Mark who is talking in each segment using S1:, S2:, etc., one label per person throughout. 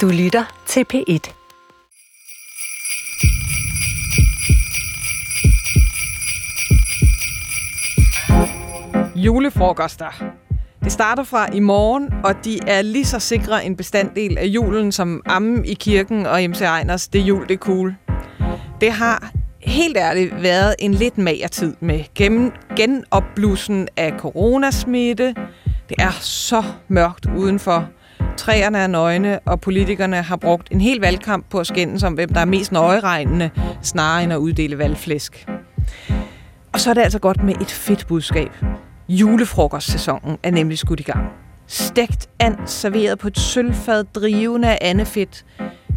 S1: Du lytter til P1.
S2: Julefrokoster. Det starter fra i morgen, og de er lige så sikre en bestanddel af julen som ammen i kirken og MC Ejners Det jul, det cool. Det har helt ærligt været en lidt mager tid med gennem, genopblussen af coronasmitte. Det er så mørkt udenfor. Træerne er nøgne, og politikerne har brugt en hel valgkamp på at skændes om, hvem der er mest nøjeregnende, snarere end at uddele valgflæsk. Og så er det altså godt med et fedt budskab. Julefrokostsæsonen er nemlig skudt i gang. Stegt and serveret på et sølvfad drivende af andefedt.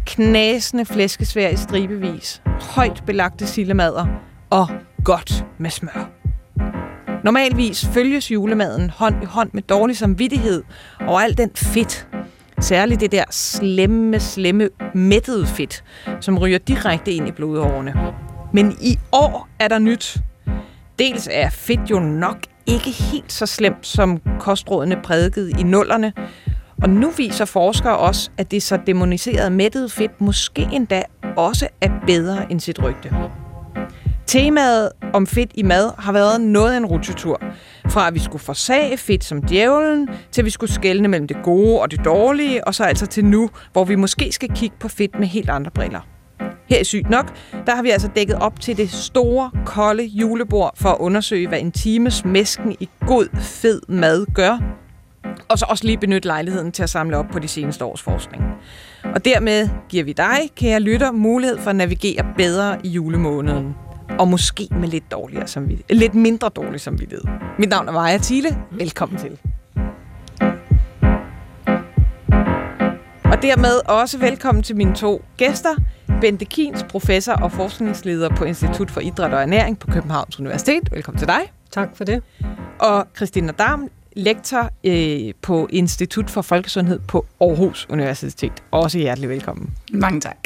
S2: Knasende flæskesvær i stribevis. Højt belagte sillemader. Og godt med smør. Normalvis følges julemaden hånd i hånd med dårlig samvittighed og al den fedt. Særligt det der slemme, slemme, mættede fedt, som ryger direkte ind i blodårene. Men i år er der nyt. Dels er fedt jo nok ikke helt så slemt, som kostrådene prædikede i nullerne, og nu viser forskere også, at det så demoniserede mættede fedt måske endda også er bedre end sit rygte. Temaet om fedt i mad har været noget af en rutsjetur. Fra at vi skulle forsage fedt som djævlen, til at vi skulle skelne mellem det gode og det dårlige, og så altså til nu, hvor vi måske skal kigge på fedt med helt andre briller. Her i Sygt Nok, der har vi altså dækket op til det store, kolde julebord for at undersøge, hvad en times mesken i god, fed mad gør. Og så også lige benytte lejligheden til at samle op på de seneste års forskning. Og dermed giver vi dig, kære lytter, mulighed for at navigere bedre i julemåneden. Og måske med lidt, dårligere samvittighed. lidt mindre dårlig samvittighed. Mit navn er Maja Thiele. Velkommen til. Og dermed også velkommen til mine to gæster. Bente Kins, professor og forskningsleder på Institut for Idræt og Ernæring på Københavns Universitet. Velkommen til dig.
S3: Tak for det.
S2: Og Christina Dam, lektor øh, på Institut for Folkesundhed på Aarhus Universitet. Også hjertelig velkommen.
S4: Mange tak.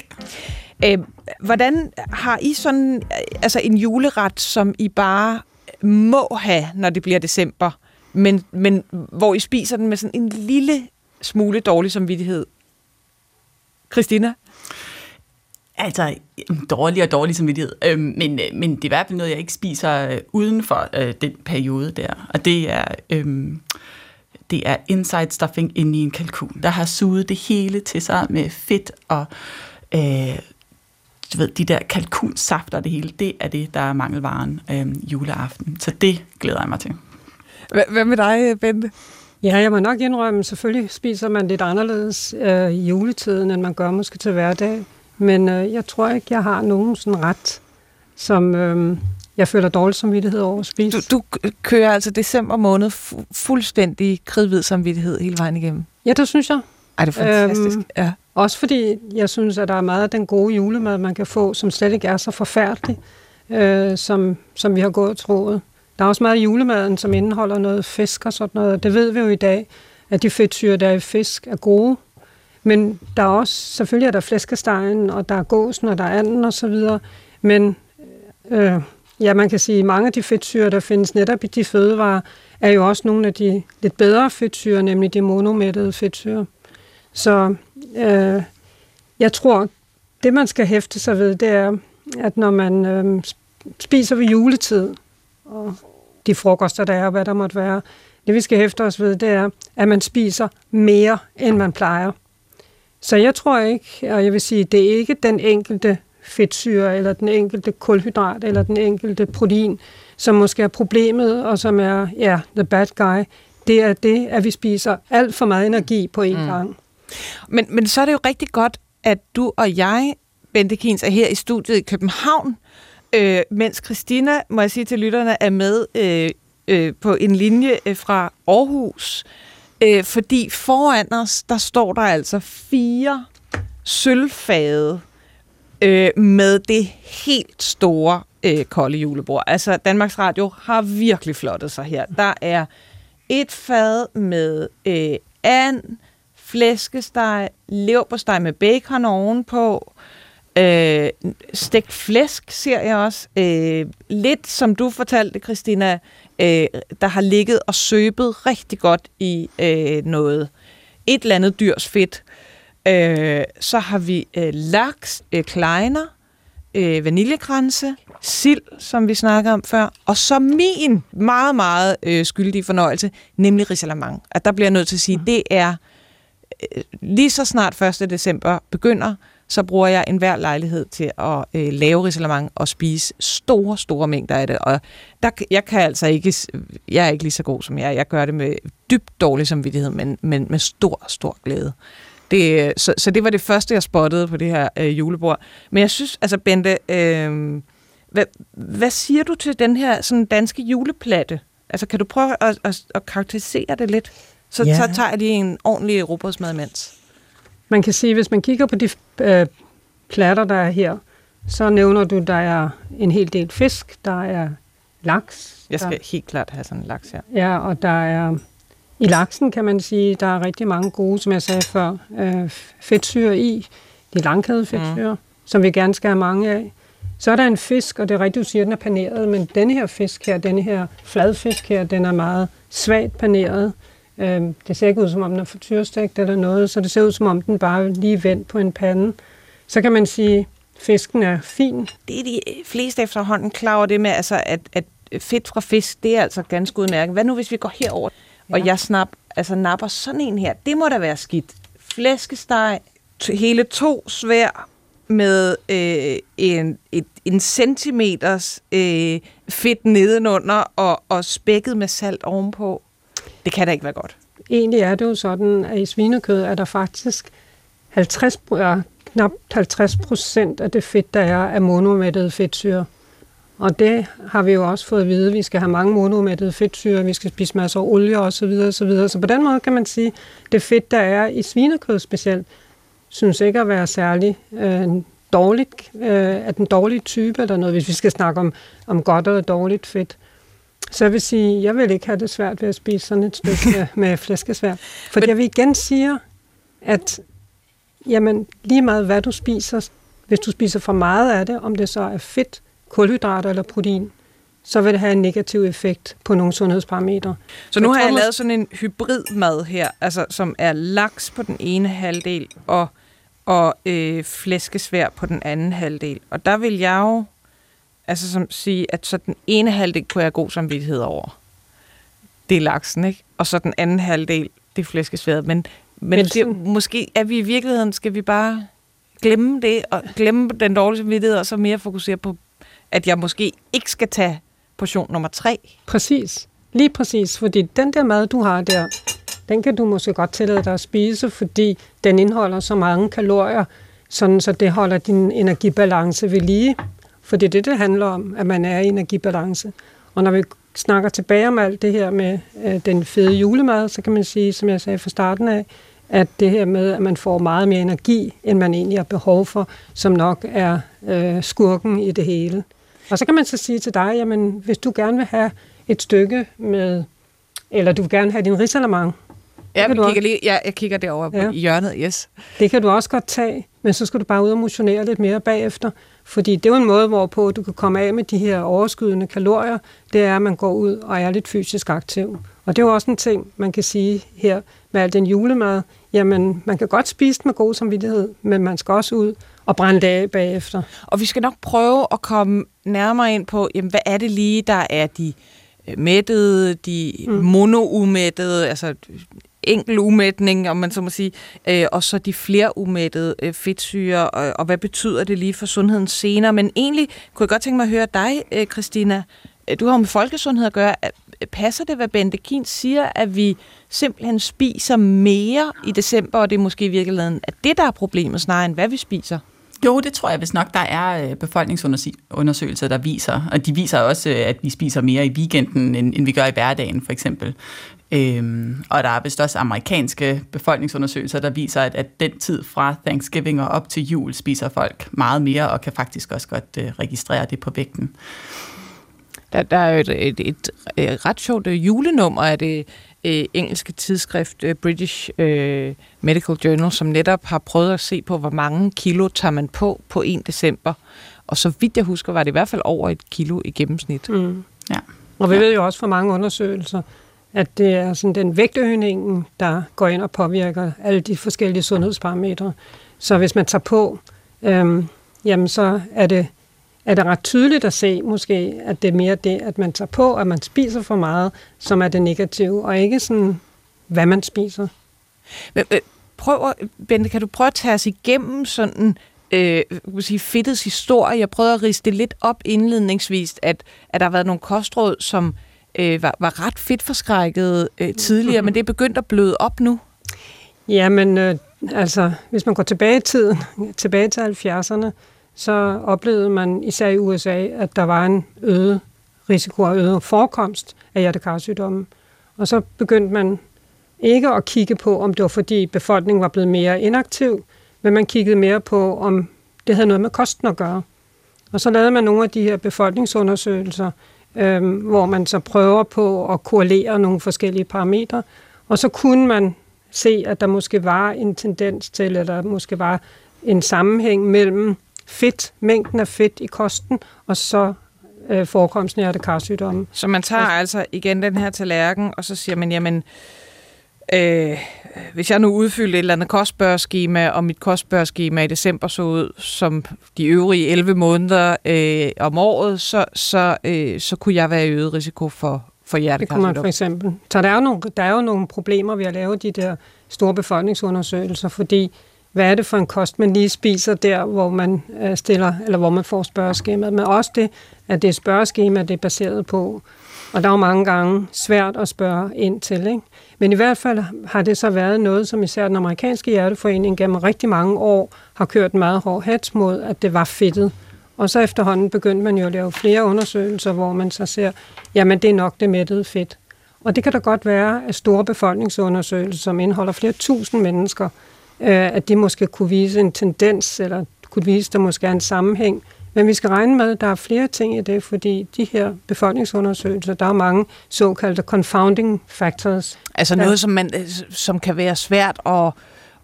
S2: Øh, hvordan har I sådan øh, altså en juleret, som I bare må have, når det bliver december, men, men hvor I spiser den med sådan en lille smule dårlig samvittighed? Christina?
S4: Altså, dårlig og dårlig samvittighed. Øh, men, øh, men det er i hvert fald noget, jeg ikke spiser øh, uden for øh, den periode der. Og det er, øh, det er inside stuffing inde i en kalkun, der har suget det hele til sig med fedt og øh, du ved, de der kalkunsafter og det hele. Det er det, der er mangelvaren øh, juleaften. Så det glæder jeg mig til.
S2: Hvad med dig, Bente?
S3: Ja, jeg må nok indrømme, selvfølgelig spiser man lidt anderledes øh, i juletiden, end man gør måske til hverdag. Men øh, jeg tror ikke, jeg har nogen sådan ret, som øh, jeg føler dårlig samvittighed over at spise.
S2: Du, du kører altså december måned fu- fuldstændig kridhvid samvittighed hele vejen igennem?
S3: Ja, det synes jeg.
S2: Ej, det er fantastisk. Øhm,
S3: ja. Også fordi jeg synes, at der er meget af den gode julemad, man kan få, som slet ikke er så forfærdelig, øh, som, som vi har gået og troet. Der er også meget af julemaden, som indeholder noget fisk og sådan noget. Det ved vi jo i dag, at de fedtsyre, der er i fisk, er gode. Men der er også, selvfølgelig er der flæskestegen, og der er gåsen, og der er anden og så videre. Men øh, ja, man kan sige, at mange af de fedtsyre, der findes netop i de fødevarer, er jo også nogle af de lidt bedre fedtsyre, nemlig de monomættede fedtsyre. Så øh, jeg tror, det man skal hæfte sig ved, det er, at når man øh, spiser ved juletid, og de frokoster, der er, og hvad der måtte være, det vi skal hæfte os ved, det er, at man spiser mere, end man plejer. Så jeg tror ikke, og jeg vil sige, det er ikke den enkelte fedtsyre, eller den enkelte kulhydrat, eller den enkelte protein, som måske er problemet, og som er, ja, the bad guy. Det er det, at vi spiser alt for meget energi på én mm. gang.
S2: Men, men så er det jo rigtig godt, at du og jeg, Bente Kins, er her i studiet i København, øh, mens Christina, må jeg sige til lytterne, er med øh, øh, på en linje øh, fra Aarhus. Øh, fordi foran os, der står der altså fire sølvfade øh, med det helt store øh, kolde julebord. Altså, Danmarks Radio har virkelig flottet sig her. Der er et fad med øh, and, flæskesteg, leverpostej med bacon ovenpå, øh, stegt flæsk ser jeg også. Øh, lidt som du fortalte, Christina, øh, der har ligget og søbet rigtig godt i øh, noget, et eller andet dyrs fedt. Øh, så har vi øh, laks, øh, kleiner, øh, vaniljekranse, sild, som vi snakkede om før, og så min meget, meget øh, skyldige fornøjelse, nemlig risalamang. At der bliver jeg nødt til at sige, det er Øh, lige så snart 1. december begynder, så bruger jeg enhver lejlighed til at øh, lave risalemang og spise store, store mængder af det. Og der, jeg kan altså ikke, jeg er ikke lige så god som jeg. Jeg gør det med dybt dårlig samvittighed, men, men med stor, stor glæde. Det, øh, så, så det var det første, jeg spottede på det her øh, julebord. Men jeg synes, altså Bente, øh, hvad, hvad siger du til den her sådan danske juleplatte? Altså kan du prøve at, at, at karakterisere det lidt? Så, ja. så tager jeg lige en ordentlig robotsmad imens.
S3: Man kan sige, hvis man kigger på de øh, platter, der er her, så nævner du, der er en hel del fisk, der er laks.
S2: Jeg skal
S3: der,
S2: helt klart have sådan en laks her.
S3: Ja, og der er i laksen kan man sige, der er rigtig mange gode, som jeg sagde før, øh, fedtsyre i. De langkæde fedtsyre, mm. som vi gerne skal have mange af. Så er der en fisk, og det er rigtigt, du siger, at den er paneret, men denne her fisk her, denne her fladfisk her, den er meget svagt paneret. Øh, det ser ikke ud, som om den er frityrestegt eller noget, så det ser ud, som om den bare lige vendt på en pande. Så kan man sige, at fisken er fin.
S2: Det er de fleste efterhånden klar over det med, altså, at, at fedt fra fisk, det er altså ganske udmærket. Hvad nu, hvis vi går herover? Ja. Og jeg snap, altså napper sådan en her. Det må da være skidt. Flæskesteg, hele to svær med øh, en, et, en centimeters øh, fedt nedenunder og, og spækket med salt ovenpå. Det kan da ikke være godt.
S3: Egentlig er det jo sådan, at i svinekød er der faktisk 50, ja, knap 50 procent af det fedt, der er er monomættede fedtsyre. Og det har vi jo også fået at vide. at Vi skal have mange monomættede fedtsyre, vi skal spise masser af olie osv. Så, videre, så, videre. så på den måde kan man sige, at det fedt, der er i svinekød specielt, synes ikke at være særlig øh, dårligt, øh, at den dårlige type eller noget, hvis vi skal snakke om, om godt og dårligt fedt. Så jeg vil sige, jeg vil ikke have det svært ved at spise sådan et stykke med, med flæskesvær. For Men... jeg vil igen sige, at jamen, lige meget hvad du spiser, hvis du spiser for meget af det, om det så er fedt, kulhydrater eller protein, så vil det have en negativ effekt på nogle sundhedsparametre.
S2: Så nu jeg har jeg lavet sådan en hybridmad her, altså som er laks på den ene halvdel og, og øh, flæskesvær på den anden halvdel. Og der vil jeg jo altså som sige, at så den ene halvdel kunne jeg have god samvittighed over. Det er laksen, ikke? Og så den anden halvdel, det er flæskesværet. Men, men det, måske er vi i virkeligheden, skal vi bare glemme det, og glemme den dårlige samvittighed, og så mere fokusere på at jeg måske ikke skal tage portion nummer tre.
S3: Præcis. Lige præcis, fordi den der mad, du har der, den kan du måske godt tillade dig at spise, fordi den indeholder så mange kalorier, sådan så det holder din energibalance ved lige. For det er det, det handler om, at man er i energibalance. Og når vi snakker tilbage om alt det her med øh, den fede julemad, så kan man sige, som jeg sagde fra starten af, at det her med, at man får meget mere energi, end man egentlig har behov for, som nok er øh, skurken i det hele. Og så kan man så sige til dig, jamen hvis du gerne vil have et stykke med, eller du vil gerne have din risalamang.
S2: Ja, jeg kigger, lige, ja, jeg kigger derovre ja. i hjørnet, yes.
S3: Det kan du også godt tage, men så skal du bare ud og motionere lidt mere bagefter. Fordi det er jo en måde, hvorpå du kan komme af med de her overskydende kalorier, det er, at man går ud og er lidt fysisk aktiv. Og det er jo også en ting, man kan sige her med al den julemad. Jamen, man kan godt spise med god samvittighed, men man skal også ud og brænde det af bagefter.
S2: Og vi skal nok prøve at komme nærmere ind på, jamen, hvad er det lige, der er de øh, mættede, de mm. monoumættede, altså enkel umætning, om man så må sige, øh, og så de flere umættede øh, fedtsyre, og, og hvad betyder det lige for sundheden senere. Men egentlig kunne jeg godt tænke mig at høre dig, øh, Christina. Øh, du har jo med folkesundhed at gøre. Øh, passer det, hvad Bente Kien siger, at vi simpelthen spiser mere i december, og det er måske i virkeligheden at det, der er problemet, snarere end hvad vi spiser?
S4: Jo, det tror jeg hvis nok. Der er øh, befolkningsundersøgelser, der viser, og de viser også, at vi spiser mere i weekenden, end vi gør i hverdagen, for eksempel. Øhm, og der er vist også amerikanske befolkningsundersøgelser, der viser, at, at den tid fra Thanksgiving og op til jul spiser folk meget mere, og kan faktisk også godt øh, registrere det på vægten.
S2: Der, der er jo et, et, et, et ret sjovt julenummer af det øh, engelske tidsskrift øh, British øh, Medical Journal, som netop har prøvet at se på, hvor mange kilo tager man på på 1. december. Og så vidt jeg husker, var det i hvert fald over et kilo i gennemsnit.
S3: Mm. Ja. Og vi ja. ved jo også fra mange undersøgelser, at det er sådan den vægtøgningen, der går ind og påvirker alle de forskellige sundhedsparametre. Så hvis man tager på, øhm, jamen så er det, er det ret tydeligt at se måske, at det er mere det, at man tager på, at man spiser for meget, som er det negative, og ikke sådan, hvad man spiser.
S2: Øh, prøv, Bente, kan du prøve at tage os igennem sådan øh, sige, fedtets historie? Jeg prøvede at riste det lidt op indledningsvis, at, at der har været nogle kostråd, som øh, øh, var, var ret fedtforskrækket øh, tidligere, men det er begyndt at bløde op nu.
S3: Jamen, øh, altså, hvis man går tilbage i tiden, tilbage til 70'erne, så oplevede man især i USA, at der var en øget risiko og øget forekomst af hjertekarsygdomme. Og så begyndte man ikke at kigge på, om det var fordi befolkningen var blevet mere inaktiv, men man kiggede mere på, om det havde noget med kosten at gøre. Og så lavede man nogle af de her befolkningsundersøgelser, øh, hvor man så prøver på at korrelere nogle forskellige parametre, og så kunne man se, at der måske var en tendens til, eller der måske var en sammenhæng mellem fedt, mængden af fedt i kosten, og så øh, forekomsten af hjertekarsygdomme.
S2: Så man tager altså igen den her tallerken, og så siger man, jamen, øh, hvis jeg nu udfyldte et eller andet kostbørskema, og mit kostbørskema i december så ud som de øvrige 11 måneder øh, om året, så, så, øh, så kunne jeg være i øget risiko for, for hjertekarsygdom.
S3: Det kunne man for eksempel. Så der er, jo nogle, der er jo nogle problemer ved at lave de der store befolkningsundersøgelser, fordi hvad er det for en kost, man lige spiser der, hvor man øh, stiller, eller hvor man får spørgeskemaet, men også det, at det spørgeskema, det er baseret på. Og der er jo mange gange svært at spørge ind til, ikke? Men i hvert fald har det så været noget, som især den amerikanske hjerteforening gennem rigtig mange år har kørt meget hård hats mod, at det var fedtet. Og så efterhånden begyndte man jo at lave flere undersøgelser, hvor man så ser, jamen det er nok det mættede fedt. Og det kan da godt være, at store befolkningsundersøgelser, som indeholder flere tusind mennesker, øh, at de måske kunne vise en tendens, eller kunne vise, at der måske er en sammenhæng men vi skal regne med, at der er flere ting i det, fordi de her befolkningsundersøgelser, der er mange såkaldte confounding factors.
S2: Altså noget, som, man, som kan være svært at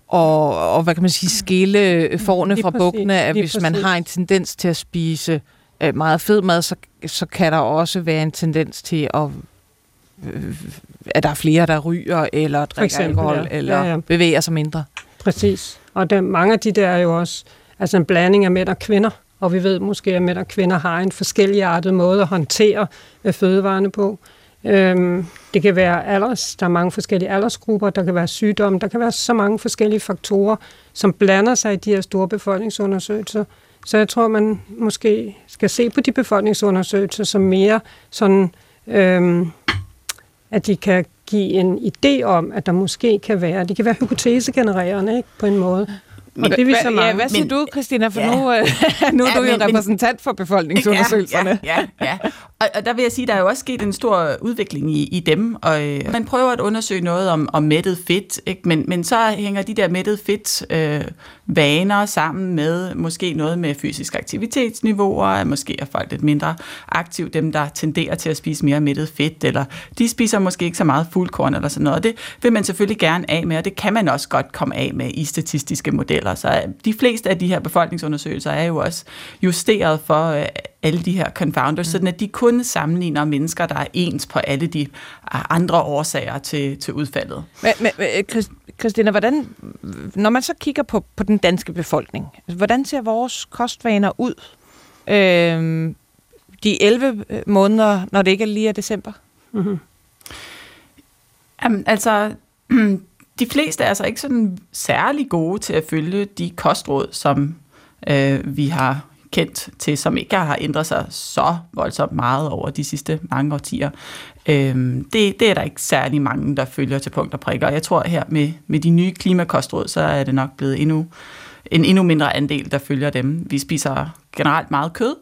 S2: og, og hvad kan man sige, skille forne fra bukkene, at hvis man har en tendens til at spise øh, meget fed mad, så, så kan der også være en tendens til at øh, at der er flere, der ryger, eller drikker eksempel, alkohol, ja. eller ja, ja. bevæger sig mindre.
S3: Præcis. Og der, mange af de der er jo også altså en blanding af mænd og kvinder. Og vi ved måske, at mænd og kvinder har en forskelligartet måde at håndtere øh, fødevarene på. Øhm, det kan være alders, der er mange forskellige aldersgrupper, der kan være sygdomme, der kan være så mange forskellige faktorer, som blander sig i de her store befolkningsundersøgelser. Så jeg tror, man måske skal se på de befolkningsundersøgelser som mere sådan, øhm, at de kan give en idé om, at der måske kan være, de kan være hypotesegenererende ikke, på en måde.
S2: Men, det viser mange. Ja, hvad siger men, du, Christina? For ja. nu, øh, nu er ja, du jo men, repræsentant for befolkningsundersøgelserne.
S4: Ja, ja, ja. Og, og der vil jeg sige, at der er jo også sket en stor udvikling i, i dem. Og øh, man prøver at undersøge noget om, om mættet fedt, ikke? Men, men så hænger de der mættet fedt øh, vaner sammen med måske noget med fysisk aktivitetsniveauer, måske er folk lidt mindre aktive, dem der tenderer til at spise mere mættet fedt, eller de spiser måske ikke så meget fuldkorn eller sådan noget. Og det vil man selvfølgelig gerne af med, og det kan man også godt komme af med i statistiske modeller. Så øh, de fleste af de her befolkningsundersøgelser er jo også justeret for øh, alle de her confounders, mm. sådan at de kun sammenligner mennesker, der er ens på alle de andre årsager til, til udfaldet.
S2: Men, men, Christina, hvordan, når man så kigger på, på den danske befolkning, hvordan ser vores kostvaner ud øh, de 11 måneder, når det ikke er lige er december? Mm-hmm.
S4: Jamen, altså, de fleste er altså ikke sådan særlig gode til at følge de kostråd, som øh, vi har kendt til, som ikke har ændret sig så voldsomt meget over de sidste mange årtier. Øhm, det, det er der ikke særlig mange, der følger til punkt og prikker. Og jeg tror her med, med de nye klimakostråd, så er det nok blevet endnu, en endnu mindre andel, der følger dem. Vi spiser generelt meget kød,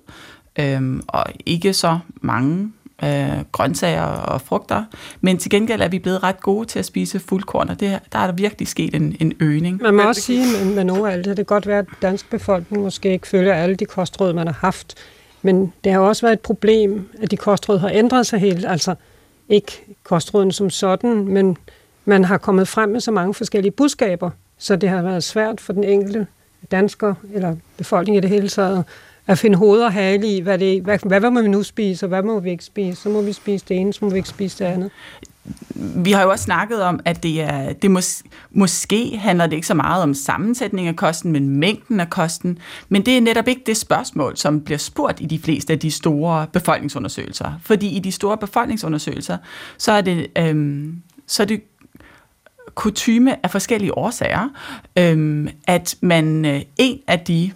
S4: øhm, og ikke så mange øh, grøntsager og frugter. Men til gengæld er vi blevet ret gode til at spise fuldkorn, og det, der er der virkelig sket en, en øgning.
S3: Man må også sige med, med nogle af det, det kan godt være, at dansk befolkning måske ikke følger alle de kostråd, man har haft. Men det har også været et problem, at de kostråd har ændret sig helt. Altså ikke kostråden som sådan, men man har kommet frem med så mange forskellige budskaber, så det har været svært for den enkelte dansker, eller befolkning i det hele taget, at finde hoved og hale i, hvad, det, hvad, hvad, må vi nu spise, og hvad må vi ikke spise? Så må vi spise det ene, så må vi ikke spise det andet.
S4: vi har jo også snakket om, at det er, det mås, måske handler det ikke så meget om sammensætning af kosten, men mængden af kosten. Men det er netop ikke det spørgsmål, som bliver spurgt i de fleste af de store befolkningsundersøgelser. Fordi i de store befolkningsundersøgelser, så er det, øhm, så er det kutyme af forskellige årsager, øhm, at man øh, en af de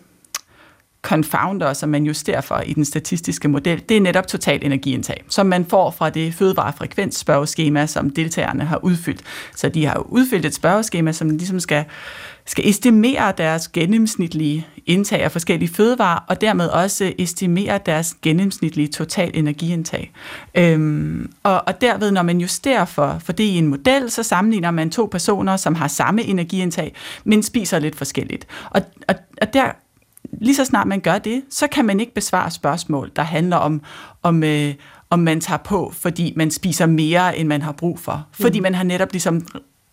S4: confounder, som man justerer for i den statistiske model, det er netop total energiindtag, som man får fra det fødevarefrekvensspørgeskema, som deltagerne har udfyldt. Så de har udfyldt et spørgeskema, som ligesom skal, skal estimere deres gennemsnitlige indtag af forskellige fødevarer, og dermed også estimere deres gennemsnitlige total energiindtag. Øhm, og, og derved, når man justerer for, for det i en model, så sammenligner man to personer, som har samme energiindtag, men spiser lidt forskelligt. Og, og, og der lige så snart man gør det, så kan man ikke besvare spørgsmål, der handler om, om, øh, om man tager på, fordi man spiser mere, end man har brug for. Fordi mm. man har netop ligesom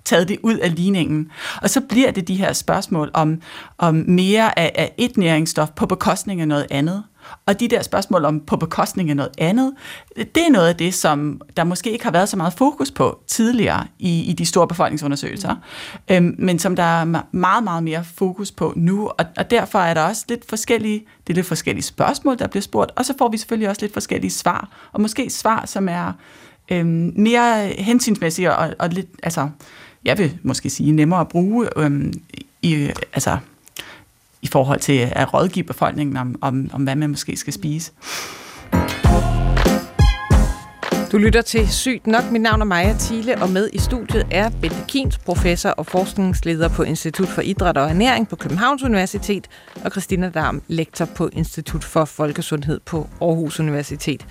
S4: taget det ud af ligningen. Og så bliver det de her spørgsmål om, om mere af, af et næringsstof på bekostning af noget andet. Og de der spørgsmål om på bekostning af noget andet, det er noget af det, som der måske ikke har været så meget fokus på tidligere i, i de store befolkningsundersøgelser, mm. øhm, men som der er meget, meget mere fokus på nu, og, og derfor er der også lidt forskellige, det er lidt forskellige spørgsmål, der bliver spurgt, og så får vi selvfølgelig også lidt forskellige svar, og måske svar, som er øhm, mere hensynsmæssige og, og lidt, altså, jeg vil måske sige, nemmere at bruge øhm, i, altså, i forhold til at rådgive befolkningen om, om, om hvad man måske skal spise.
S2: Du lytter til Sygt Nok. Mit navn er Maja Thiele, og med i studiet er Bente Kins, professor og forskningsleder på Institut for Idræt og Ernæring på Københavns Universitet, og Christina Darm, lektor på Institut for Folkesundhed på Aarhus Universitet.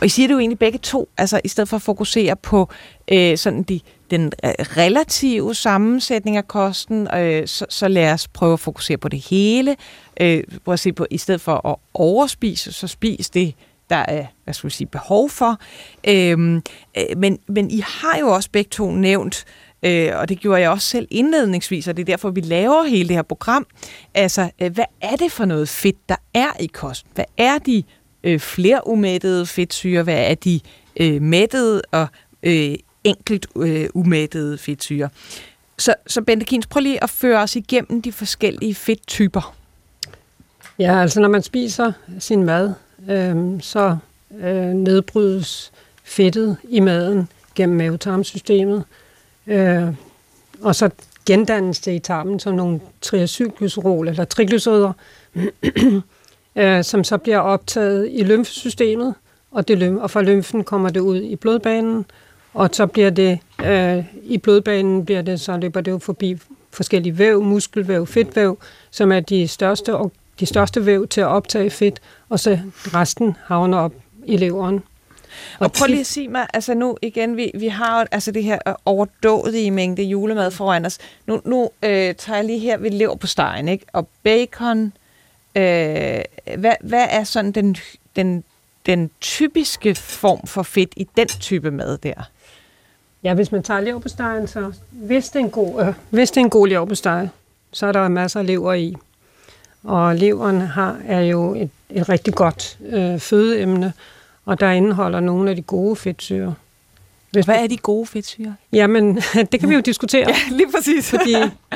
S2: Og I siger det jo egentlig begge to, altså i stedet for at fokusere på øh, sådan de den øh, relative sammensætning af kosten, øh, så, så lad os prøve at fokusere på det hele. Øh, prøv at se på, i stedet for at overspise, så spis det, der er hvad skal vi sige, behov for. Øhm, øh, men, men I har jo også begge to nævnt, øh, og det gjorde jeg også selv indledningsvis, og det er derfor, vi laver hele det her program. Altså, øh, hvad er det for noget fedt, der er i kosten? Hvad er de øh, flerumættede fedtsyre? Hvad er de øh, mættede og øh, enkelt øh, umættede fedtsyre. Så, så Bente Kins, prøv lige at føre os igennem de forskellige fedttyper.
S3: Ja, altså når man spiser sin mad, øh, så øh, nedbrydes fedtet i maden gennem mavetarmsystemet, øh, og så gendannes det i tarmen som nogle triacylglycerol eller triglycerider, øh, som så bliver optaget i lymfesystemet, og, det, og fra lymfen kommer det ud i blodbanen, og så bliver det, øh, i blodbanen bliver det, så løber det jo forbi forskellige væv, muskelvæv, fedtvæv, som er de største, og de største væv til at optage fedt, og så resten havner op i leveren.
S2: Og, og prøv lige at sige mig, altså nu igen, vi, vi har jo altså det her overdådige mængde julemad foran os. Nu, nu øh, tager jeg lige her ved lever på stegen, ikke? Og bacon, øh, hvad, hvad er sådan den, den, den typiske form for fedt i den type mad der?
S3: Ja, hvis man tager leverpostejen, så hvis det er en god, øh, hvis det er en god leverpostej, så er der masser af lever i. Og leveren har, er jo et, et rigtig godt øh, fødeemne, og der indeholder nogle af de gode fedtsyre.
S2: Hvis Hvad er de gode fedtsyre?
S3: Jamen, det kan vi jo diskutere.
S2: ja, lige præcis.
S3: fordi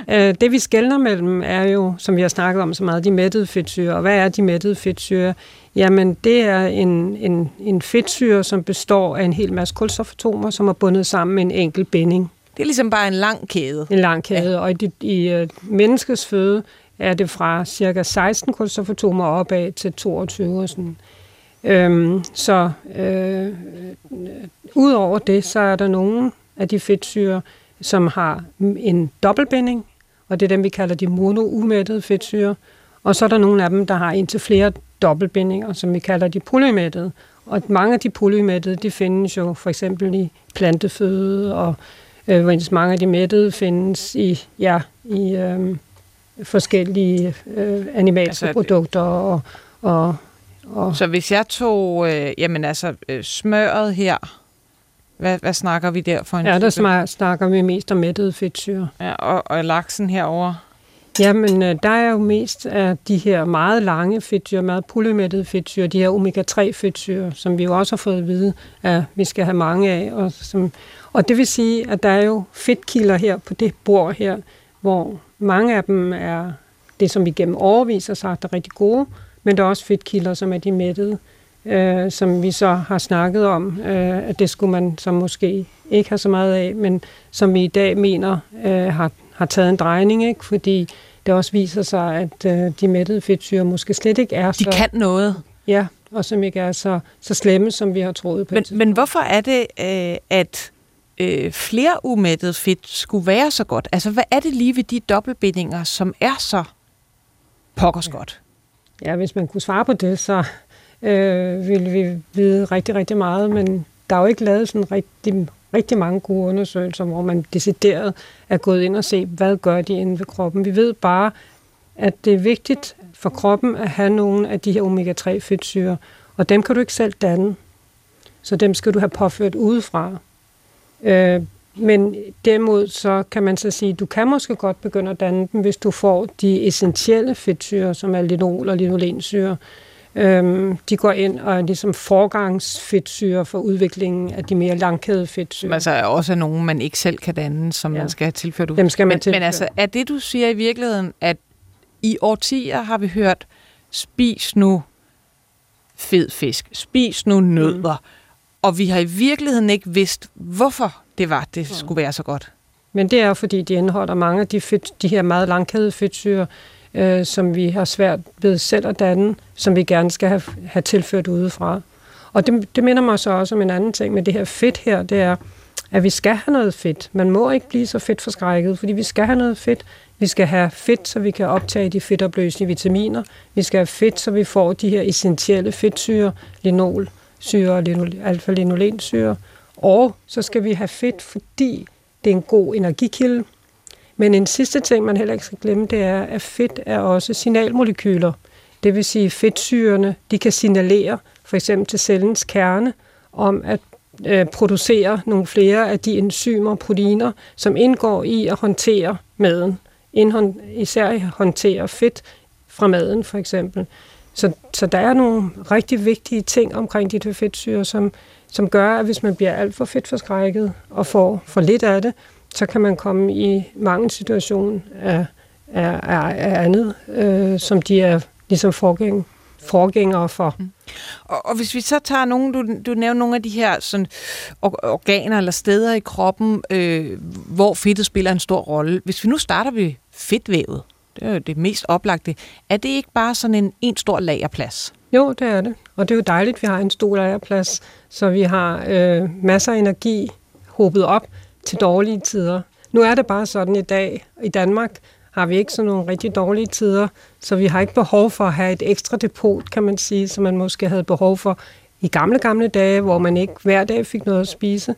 S3: øh, det, vi skældner mellem, er jo, som vi har snakket om så meget, de mættede fedtsyre. Og hvad er de mættede fedtsyre? Jamen, det er en, en, en fedtsyre, som består af en hel masse kulstofatomer, som er bundet sammen med en enkelt binding.
S2: Det er ligesom bare en lang kæde.
S3: En lang kæde, ja. og i, i uh, menneskets føde er det fra cirka 16 kulstofatomer opad til 22 og sådan. Øhm, så øh, udover det, så er der nogle af de fedtsyre, som har en dobbeltbinding, og det er dem, vi kalder de monoumættede fedtsyre. Og så er der nogle af dem, der har indtil flere dobbeltbindinger, som vi kalder de polymættede. Og mange af de polymættede, de findes jo for eksempel i planteføde, og øh, mens mange af de mættede findes i, ja, i øh, forskellige øh, animalske altså, produkter og, og,
S2: og... Så hvis jeg tog, øh, jamen altså, øh, smøret her, hvad, hvad snakker vi der for en
S3: Ja, der type? snakker vi mest om mættede fedtsyre.
S2: Ja, og, og laksen herover
S3: Jamen, øh, der er jo mest af de her meget lange fedtsyre, meget polymættede fedtsyre, de her omega-3 fedtsyre, som vi jo også har fået at vide, at vi skal have mange af. Og, som, og det vil sige, at der er jo fedtkilder her på det bord her, hvor mange af dem er det, som vi gennem overvis har sagt er rigtig gode, men der er også fedtkilder, som er de mættede, øh, som vi så har snakket om, øh, at det skulle man så måske ikke have så meget af, men som vi i dag mener øh, har, har taget en drejning, ikke? fordi det også viser sig, at øh, de mættede fedtsyre måske slet ikke er
S2: De
S3: så...
S2: kan noget.
S3: Ja, og som ikke er så, så slemme, som vi har troet på.
S2: Men, men hvorfor er det, øh, at øh, flere umættet fedt skulle være så godt? Altså, hvad er det lige ved de dobbeltbindinger, som er så pokkers godt?
S3: Ja, hvis man kunne svare på det, så øh, ville vi vide rigtig, rigtig meget, men der er jo ikke lavet sådan rigtig, rigtig mange gode undersøgelser, hvor man decideret er gået ind og se, hvad gør de inde ved kroppen. Vi ved bare, at det er vigtigt for kroppen at have nogle af de her omega-3 fedtsyre, og dem kan du ikke selv danne. Så dem skal du have påført udefra. Øh, men derimod så kan man så sige, at du kan måske godt begynde at danne dem, hvis du får de essentielle fedtsyre, som er linol og linolensyre. Øhm, de går ind og er ligesom forgangsfedtsyre for udviklingen af de mere langkædede fedtsyre.
S2: Som altså er også nogen, man ikke selv kan danne, som ja. man skal have tilført ud.
S3: Dem skal man
S2: men,
S3: tilføre.
S2: men altså, er det, du siger i virkeligheden, at i årtier har vi hørt, spis nu fed fisk, spis nu nødder, mm. og vi har i virkeligheden ikke vidst, hvorfor det var, det
S3: Mm.
S2: skulle være så godt.
S3: Men det er, fordi de indeholder mange af de, fedt, de her meget langkædede fedtsyre, øh, som vi har svært ved selv at danne, som vi gerne skal have, have tilført udefra. Og det, det minder mig så også om en anden ting med det her fedt her, det er, at vi skal have noget fedt. Man må ikke blive så fedt forskrækket, fordi vi skal have noget fedt. Vi skal have fedt, så vi kan optage de fedtopløselige vitaminer. Vi skal have fedt, så vi får de her essentielle fedtsyre, linolsyre og alfa-linolensyre. Og så skal vi have fedt, fordi det er en god energikilde. Men en sidste ting, man heller ikke skal glemme, det er, at fedt er også signalmolekyler. Det vil sige, at fedtsyrene de kan signalere for eksempel til cellens kerne om at øh, producere nogle flere af de enzymer og proteiner, som indgår i at håndtere maden. Indhånd, især håndtere fedt fra maden for eksempel. Så, så der er nogle rigtig vigtige ting omkring de her fedtsyre, som, som gør, at hvis man bliver alt for fedtforskrækket og får for lidt af det, så kan man komme i mange situationer af, af, af, af andet, øh, som de er ligesom forgæng, forgængere for. Mm.
S2: Og, og hvis vi så tager nogle, du, du nævner nogle af de her sådan, or, organer eller steder i kroppen, øh, hvor fedtet spiller en stor rolle. Hvis vi nu starter ved fedtvævet, det er jo det mest oplagte, er det ikke bare sådan en, en stor lagerplads?
S3: Jo, det er det. Og det er jo dejligt, at vi har en stor lagerplads, så vi har øh, masser af energi hobet op til dårlige tider. Nu er det bare sådan i dag, i Danmark har vi ikke sådan nogle rigtig dårlige tider, så vi har ikke behov for at have et ekstra depot, kan man sige, som man måske havde behov for i gamle, gamle dage, hvor man ikke hver dag fik noget at spise.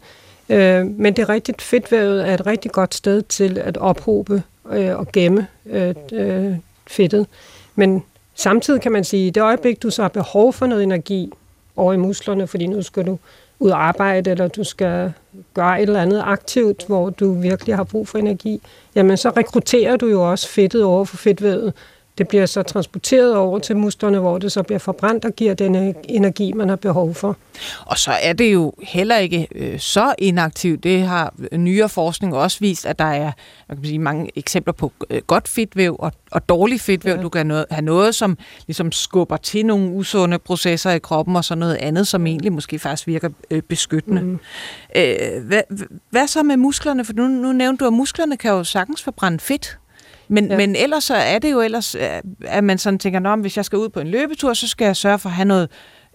S3: Øh, men det er rigtigt, fedtvævet er et rigtig godt sted til at ophobe øh, og gemme øh, øh, fedtet. Men samtidig kan man sige, at i det øjeblik, du så har behov for noget energi over i musklerne, fordi nu skal du ud og arbejde, eller du skal gøre et eller andet aktivt, hvor du virkelig har brug for energi, jamen så rekrutterer du jo også fedtet over for fedtvævet. Det bliver så transporteret over til musklerne, hvor det så bliver forbrændt og giver den energi, man har behov for.
S2: Og så er det jo heller ikke øh, så inaktivt. Det har nyere forskning også vist, at der er man kan sige, mange eksempler på øh, godt fedtvæv og, og dårlig fedtvæv. Ja. Du kan noget, have noget, som ligesom skubber til nogle usunde processer i kroppen, og så noget andet, som egentlig måske faktisk virker øh, beskyttende. Mm. Øh, hvad, hvad så med musklerne? For nu, nu nævnte du, at musklerne kan jo sagtens forbrænde fedt. Men, ja. men ellers så er det jo ellers, at man sådan tænker, at hvis jeg skal ud på en løbetur, så skal jeg sørge for at have noget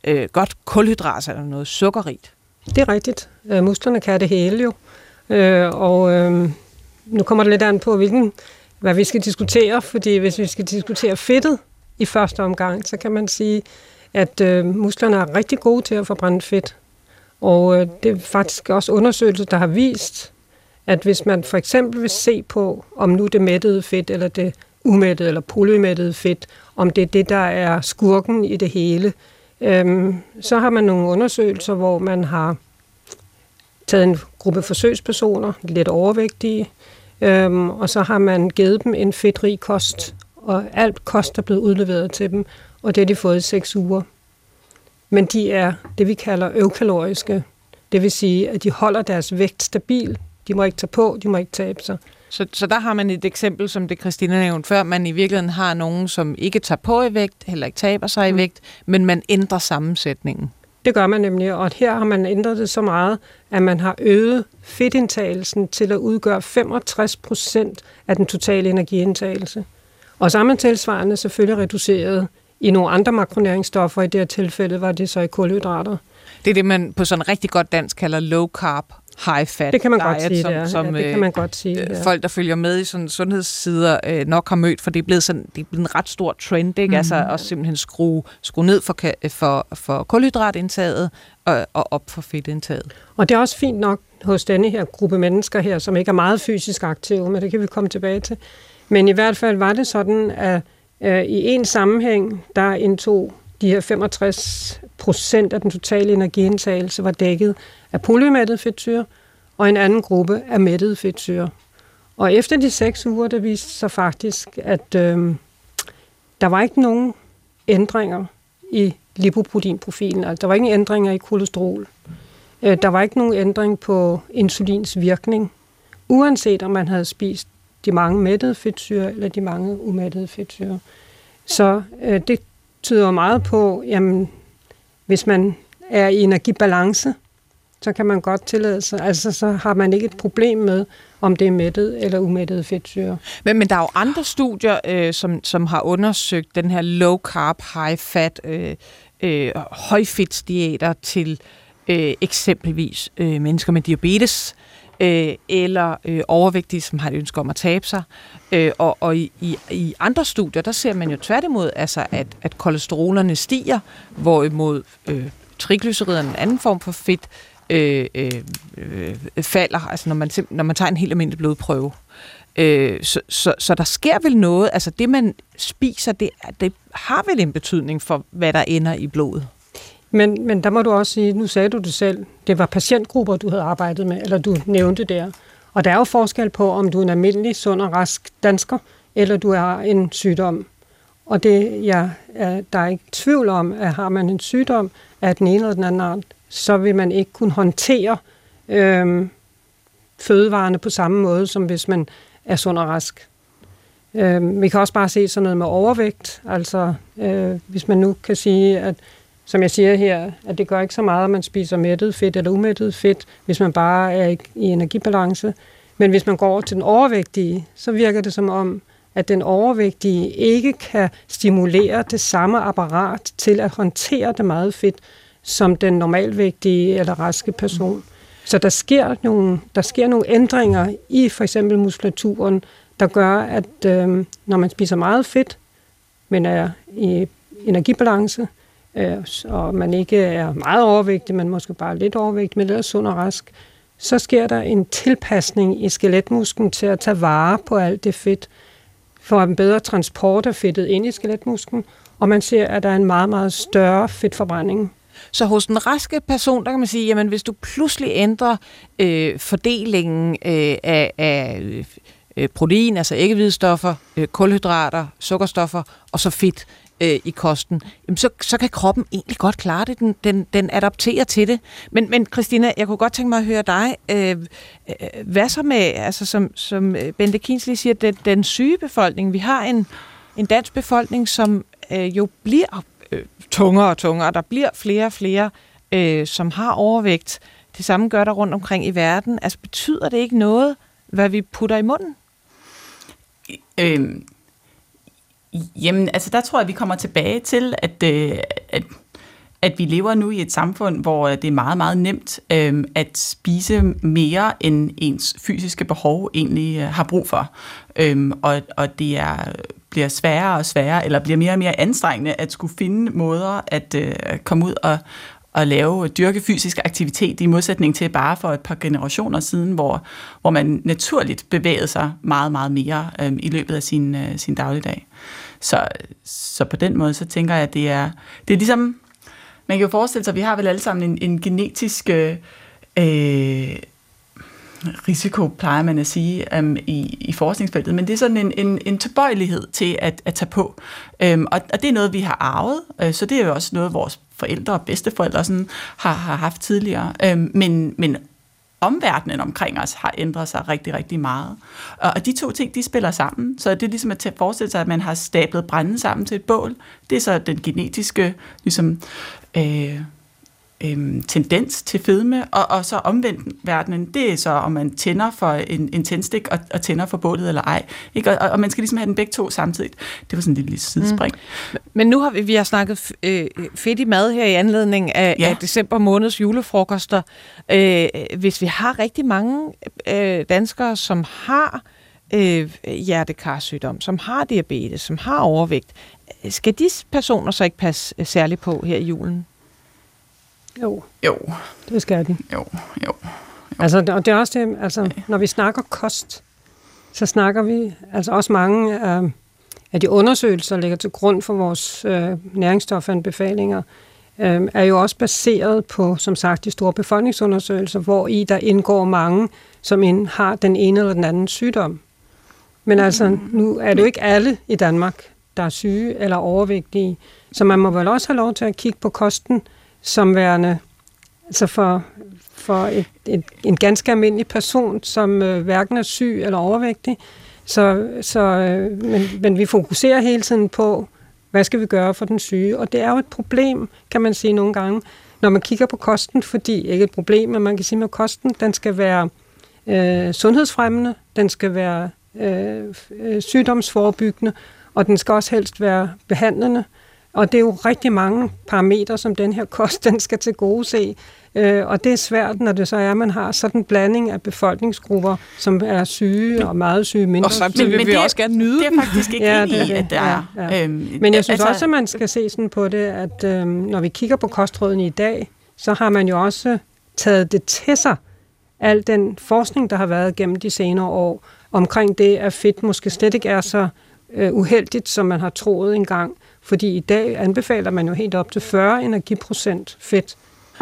S2: øh, godt kulhydrat eller noget sukkerrigt.
S3: Det er rigtigt. Øh, musklerne kan det hele jo. Øh, og øh, nu kommer det lidt an på, hvilken, hvad vi skal diskutere, fordi hvis vi skal diskutere fedtet i første omgang, så kan man sige, at øh, musklerne er rigtig gode til at forbrænde fedt. Og øh, det er faktisk også undersøgelser, der har vist, at hvis man for eksempel vil se på, om nu det mættede fedt, eller det umættede eller polymættede fedt, om det er det, der er skurken i det hele, øhm, så har man nogle undersøgelser, hvor man har taget en gruppe forsøgspersoner, lidt overvægtige, øhm, og så har man givet dem en fedtrig kost, og alt kost er blevet udleveret til dem, og det har de fået i seks uger. Men de er det, vi kalder øvkaloriske. Det vil sige, at de holder deres vægt stabil. De må ikke tage på, de må ikke tabe sig.
S2: Så, så der har man et eksempel, som det Christina nævnte før, man i virkeligheden har nogen, som ikke tager på i vægt, heller ikke taber sig i mm. vægt, men man ændrer sammensætningen.
S3: Det gør man nemlig, og her har man ændret det så meget, at man har øget fedtindtagelsen til at udgøre 65 procent af den totale energiindtagelse. Og sammen tilsvarende selvfølgelig reduceret i nogle andre makronæringsstoffer. I det her tilfælde var det så i kulhydrater.
S2: Det er det, man på sådan rigtig godt dansk kalder low carb high fat
S3: det kan man
S2: diet,
S3: godt sige,
S2: som,
S3: det
S2: som
S3: ja, det kan man godt sige,
S2: øh, folk, der følger med i sådan sundhedssider, øh, nok har mødt, for det er blevet, sådan, det er blevet en ret stor trend, ikke? Mm-hmm. Altså at simpelthen skrue, skrue ned for, for, for kulhydratindtaget og, og op for fedtindtaget.
S3: Og det er også fint nok hos denne her gruppe mennesker her, som ikke er meget fysisk aktive, men det kan vi komme tilbage til. Men i hvert fald var det sådan, at øh, i en sammenhæng, der indtog de her 65 procent af den totale energiindtagelse var dækket af polymættet fedtsyre, og en anden gruppe af mættede fedtsyre. Og efter de seks uger, der viste sig faktisk, at øh, der var ikke nogen ændringer i lipoproteinprofilen. Altså, der var ingen ændringer i kolesterol. Øh, der var ikke nogen ændring på insulins virkning, uanset om man havde spist de mange mættede fedtsyre eller de mange umættede fedtsyre. Så øh, det tyder meget på, jamen, hvis man er i energibalance, så kan man godt tillade sig, altså så har man ikke et problem med, om det er mættet eller umættet fedtsyre.
S2: Men, men der er jo andre studier, øh, som, som har undersøgt den her low carb, high fat, øh, øh, højfedtsdiæter til øh, eksempelvis øh, mennesker med diabetes, øh, eller øh, overvægtige, som har et ønske om at tabe sig. Øh, og og i, i, i andre studier, der ser man jo tværtimod, altså, at, at kolesterolerne stiger, hvorimod øh, triglyceriderne, en anden form for fedt, øh, øh, øh, falder, altså når man, når man tager en helt almindelig blodprøve. Øh, så, så, så der sker vel noget, altså det man spiser, det, det har vel en betydning for, hvad der ender i blodet?
S3: Men, men der må du også sige, nu sagde du det selv, det var patientgrupper, du havde arbejdet med, eller du nævnte der. Og der er jo forskel på, om du er en almindelig, sund og rask dansker, eller du har en sygdom. Og det, ja, der er ikke tvivl om, at har man en sygdom af den ene eller den anden art, så vil man ikke kunne håndtere øh, fødevarene på samme måde, som hvis man er sund og rask. Øh, vi kan også bare se sådan noget med overvægt. Altså, øh, hvis man nu kan sige, at som jeg siger her, at det gør ikke så meget, at man spiser mættet fedt eller umættet fedt, hvis man bare er i energibalance. Men hvis man går over til den overvægtige, så virker det som om, at den overvægtige ikke kan stimulere det samme apparat til at håndtere det meget fedt, som den normalvægtige eller raske person. Så der sker nogle, der sker nogle ændringer i for eksempel muskulaturen, der gør, at øh, når man spiser meget fedt, men er i energibalance, øh, og man ikke er meget overvægtig, men måske bare lidt overvægtig, men ellers sund og rask, så sker der en tilpasning i skeletmusklen til at tage vare på alt det fedt, for en bedre transport af fedtet ind i skeletmusklen, og man ser, at der er en meget, meget større fedtforbrænding.
S2: Så hos den raske person, der kan man sige, jamen hvis du pludselig ændrer øh, fordelingen øh, af, af øh, øh protein, altså æggehvidestoffer, øh, kulhydrater, sukkerstoffer og så fedt, øh, i kosten, jamen så, så kan kroppen egentlig godt klare det. Den, den, den adapterer til det. Men, men Christina, jeg kunne godt tænke mig at høre dig. Øh, øh hvad så med, altså som, som øh, Bente Kinsley siger, den, den syge befolkning. Vi har en, en dansk befolkning, som øh, jo bliver øh, tungere og tungere. Der bliver flere og flere, øh, som har overvægt. Det samme gør der rundt omkring i verden. Altså betyder det ikke noget, hvad vi putter i munden?
S4: Øhm, Jamen, altså der tror jeg, vi kommer tilbage til, at, øh, at, at vi lever nu i et samfund, hvor øh, det er meget, meget nemt øh, at spise mere, end ens fysiske behov egentlig øh, har brug for. Øh, og, og det er bliver sværere og sværere, eller bliver mere og mere anstrengende at skulle finde måder at øh, komme ud og, at lave øh, dyrke fysisk aktivitet i modsætning til bare for et par generationer siden, hvor, hvor man naturligt bevægede sig meget, meget mere øh, i løbet af sin, øh, sin dagligdag. Så, så på den måde, så tænker jeg, at det er, det er ligesom, man kan jo forestille sig, at vi har vel alle sammen en, en genetisk, øh, øh risiko, plejer man at sige, um, i, i forskningsfeltet, men det er sådan en, en, en tilbøjelighed til at, at tage på. Um, og, og det er noget, vi har arvet, uh, så det er jo også noget, vores forældre og bedsteforældre sådan, har, har haft tidligere. Um, men, men omverdenen omkring os har ændret sig rigtig, rigtig meget. Og de to ting, de spiller sammen. Så det er ligesom at forestille sig, at man har stablet brænde sammen til et bål. Det er så den genetiske ligesom, øh, øhm, tendens til fedme, og, og så omvendt verdenen, det er så, om man tænder for en, en tændstik og, og tænder for bålet eller ej. Ikke? Og, og man skal ligesom have den begge to samtidig. Det var sådan et lille sidespring.
S2: Mm. Men nu har vi, vi har snakket øh, fedt i mad her i anledning af, ja. af december måneds julefrokoster. Øh, hvis vi har rigtig mange øh, danskere, som har øh, hjertekarsygdom, som har diabetes, som har overvægt, skal de personer så ikke passe særligt på her i julen?
S3: Jo.
S4: Jo.
S3: Det skal de.
S4: Jo, jo. jo.
S3: Altså, og det er også det, altså, når vi snakker kost, så snakker vi, altså også mange af, af de undersøgelser, der ligger til grund for vores øh, næringsstofanbefalinger, øh, er jo også baseret på, som sagt, de store befolkningsundersøgelser, hvor i der indgår mange, som ind, har den ene eller den anden sygdom. Men altså, nu er det jo ikke alle i Danmark, der er syge eller overvægtige, så man må vel også have lov til at kigge på kosten, som værende, altså for, for et, et, en ganske almindelig person, som øh, hverken er syg eller overvægtig. Så, så, øh, men, men vi fokuserer hele tiden på, hvad skal vi gøre for den syge? Og det er jo et problem, kan man sige nogle gange, når man kigger på kosten, fordi ikke et problem, men man kan sige, at kosten den skal være øh, sundhedsfremmende, den skal være øh, øh sygdomsforebyggende, og den skal også helst være behandlende. Og det er jo rigtig mange parametre, som den her kost den skal til gode se. Øh, og det er svært, når det så er, at man har sådan en blanding af befolkningsgrupper, som er syge og meget syge, mindre
S2: Og samtidig vil men vi det, også gerne nyde
S4: Det er faktisk ikke ja, det, i, at der ja,
S3: ja. Øhm, Men jeg synes altså, også, at man skal se sådan på det, at øhm, når vi kigger på kostrådene i dag, så har man jo også taget det til sig, al den forskning, der har været gennem de senere år, omkring det, at fedt måske slet ikke er så øh, uheldigt, som man har troet engang. Fordi i dag anbefaler man jo helt op til 40 energiprocent fedt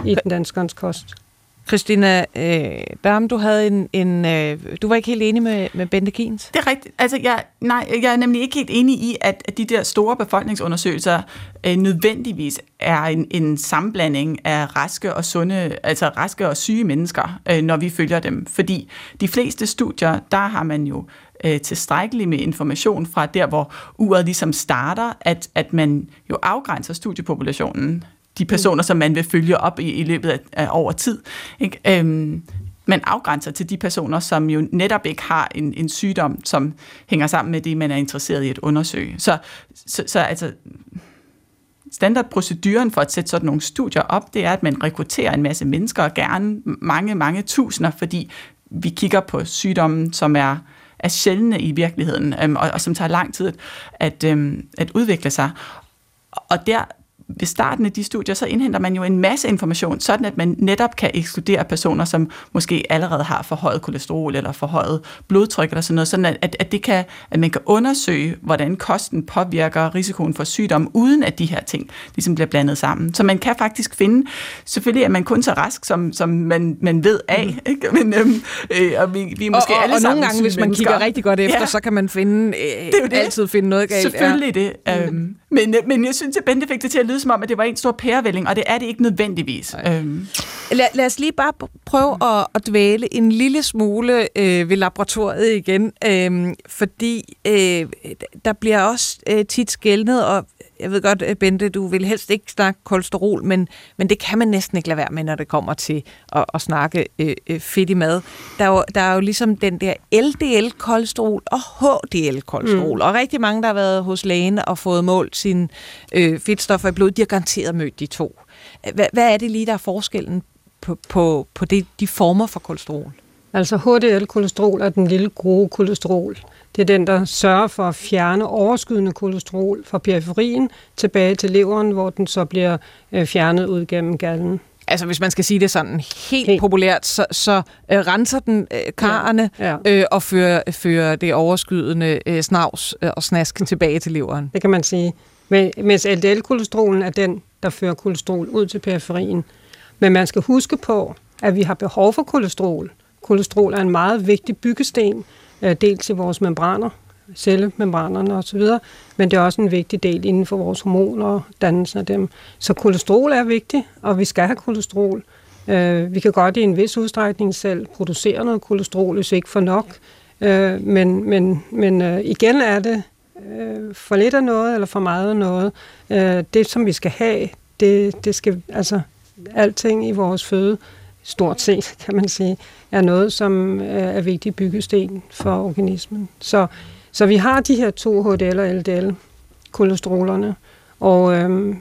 S3: i den danskernes kost.
S2: Christina øh, Dam, du havde en, en øh, du var ikke helt enig med, med Bente Kins?
S4: Det er rigtigt. Altså, jeg, nej, jeg er nemlig ikke helt enig i, at, at de der store befolkningsundersøgelser øh, nødvendigvis er en, en sammenblanding af raske og sunde, altså raske og syge mennesker, øh, når vi følger dem. Fordi de fleste studier, der har man jo øh, tilstrækkeligt med information fra der, hvor uret ligesom starter, at, at man jo afgrænser studiepopulationen, de personer, som man vil følge op i, i løbet af, af over tid. Ikke? Øhm, man afgrænser til de personer, som jo netop ikke har en, en sygdom, som hænger sammen med det, man er interesseret i at undersøge. Så, så, så altså, standardproceduren for at sætte sådan nogle studier op, det er, at man rekrutterer en masse mennesker, og gerne mange, mange tusinder, fordi vi kigger på sygdommen, som er er sjældne i virkeligheden, øhm, og, og som tager lang tid at, at, øhm, at udvikle sig. Og der ved starten af de studier, så indhenter man jo en masse information, sådan at man netop kan ekskludere personer, som måske allerede har forhøjet kolesterol eller forhøjet blodtryk eller sådan noget, sådan at, at, det kan, at man kan undersøge, hvordan kosten påvirker risikoen for sygdom, uden at de her ting ligesom bliver blandet sammen. Så man kan faktisk finde, selvfølgelig er man kun så rask, som, som man, man ved af, mm. ikke? Men, øhm, øh, og vi, vi er måske
S2: og, og,
S4: alle
S2: og
S4: sammen
S2: nogle gange, hvis man
S4: mennesker.
S2: kigger rigtig godt efter, ja. så kan man finde, øh, det er det. altid finde noget galt.
S4: Selvfølgelig ja. det. Øhm, men, men jeg synes, at Bente fik det til at lyde som om, at det var en stor pærevælling, og det er det ikke nødvendigvis. Øhm.
S2: Lad, lad os lige bare prøve at, at dvæle en lille smule øh, ved laboratoriet igen, øh, fordi øh, der bliver også øh, tit skældnet, og jeg ved godt, Bente, du vil helst ikke snakke kolesterol, men, men det kan man næsten ikke lade være med, når det kommer til at, at snakke øh, øh fedt i mad. Der er, jo, der er jo ligesom den der LDL-kolesterol og HDL-kolesterol, mm. og rigtig mange, der har været hos lægen og fået målt sine øh, fedtstoffer i blod, de har garanteret mødt de to. Hvad, hvad er det lige, der er forskellen på, på, på det, de former for kolesterol?
S3: Altså HDL-kolesterol er den lille grove kolesterol. Det er den, der sørger for at fjerne overskydende kolesterol fra periferien tilbage til leveren, hvor den så bliver øh, fjernet ud gennem gallen.
S2: Altså hvis man skal sige det sådan helt, helt. populært, så, så øh, renser den øh, karrene ja. Ja. Øh, og fører, fører det overskydende øh, snavs øh, og snask tilbage til leveren.
S3: Det kan man sige. Men, mens LDL-kolesterolen er den, der fører kolesterol ud til periferien. Men man skal huske på, at vi har behov for kolesterol Kolesterol er en meget vigtig byggesten, Øh, dels i vores membraner, cellemembranerne osv., men det er også en vigtig del inden for vores hormoner og dannelsen af dem. Så kolesterol er vigtigt, og vi skal have kolesterol. Øh, vi kan godt i en vis udstrækning selv producere noget kolesterol, hvis vi ikke får nok. Øh, men men, men øh, igen er det øh, for lidt af noget, eller for meget af noget. Øh, det, som vi skal have, det, det skal, altså, alting i vores føde, stort set, kan man sige, er noget, som øh, er vigtig byggesten for organismen. Så, så vi har de her to HDL og LDL, kolesterolerne, og øhm,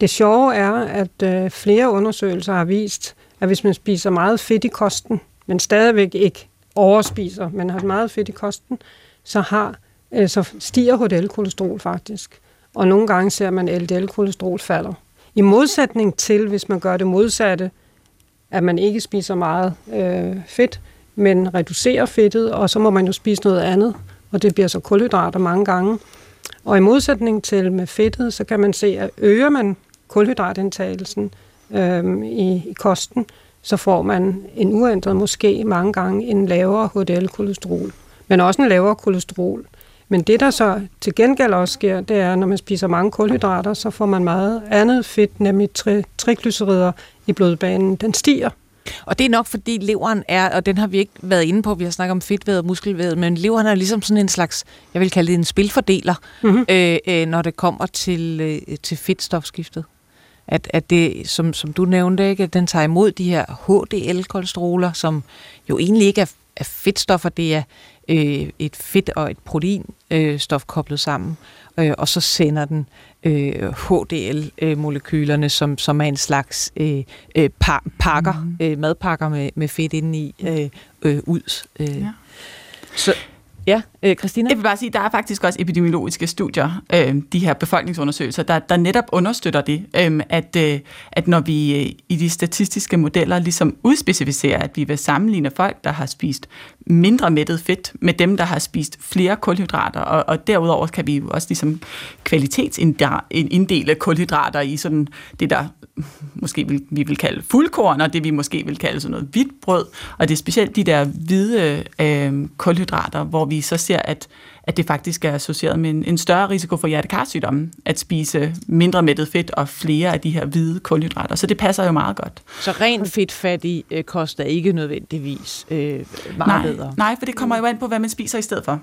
S3: det sjove er, at øh, flere undersøgelser har vist, at hvis man spiser meget fedt i kosten, men stadigvæk ikke overspiser, men har meget fedt i kosten, så, har, øh, så stiger HDL-kolesterol faktisk. Og nogle gange ser man, at LDL-kolesterol falder. I modsætning til, hvis man gør det modsatte, at man ikke spiser meget øh, fedt, men reducerer fedtet, og så må man jo spise noget andet, og det bliver så kulhydrater mange gange. Og i modsætning til med fedtet, så kan man se, at øger man kulhydratindtagelsen øh, i, i kosten, så får man en uændret, måske mange gange en lavere HDL-kolesterol, men også en lavere kolesterol. Men det, der så til gengæld også sker, det er, når man spiser mange kulhydrater, så får man meget andet fedt, nemlig tri- triglycerider i blodbanen. Den stiger.
S2: Og det er nok fordi leveren er, og den har vi ikke været inde på, vi har snakket om fedtvævet og muskelvævet, men leveren er ligesom sådan en slags, jeg vil kalde det en spilfordeler, mm-hmm. øh, øh, når det kommer til, øh, til fedtstofskiftet. At, at det, som, som du nævnte, ikke, at den tager imod de her HDL-kolesteroler, som jo egentlig ikke er, er fedtstoffer, det er øh, et fedt og et proteinstof øh, koblet sammen, øh, og så sender den øh, HDL-molekylerne, som, som er en slags øh, øh, par, pakker, mm. øh, madpakker med, med fedt indeni, øh, øh, ud. Øh. Ja. Så, Ja, øh, Christina?
S4: Jeg vil bare sige, der er faktisk også epidemiologiske studier, øh, de her befolkningsundersøgelser, der, der netop understøtter det, øh, at, øh, at når vi øh, i de statistiske modeller ligesom udspecificerer, at vi vil sammenligne folk, der har spist mindre mættet fedt, med dem, der har spist flere kulhydrater, og, og derudover kan vi jo også ligesom kvalitetsinddele kulhydrater i sådan det, der måske vil, vi vil kalde fuldkorn, og det vi måske vil kalde sådan noget hvidt brød, og det er specielt de der hvide øh, kulhydrater, hvor vi så ser, at, at det faktisk er associeret med en, en større risiko for hjertekarsygdomme, at spise mindre mættet fedt og flere af de her hvide kulhydrater. Så det passer jo meget godt.
S2: Så ren fedtfattig øh, kost er ikke nødvendigvis øh, meget
S4: nej,
S2: bedre?
S4: Nej, for det kommer jo an på, hvad man spiser i stedet for.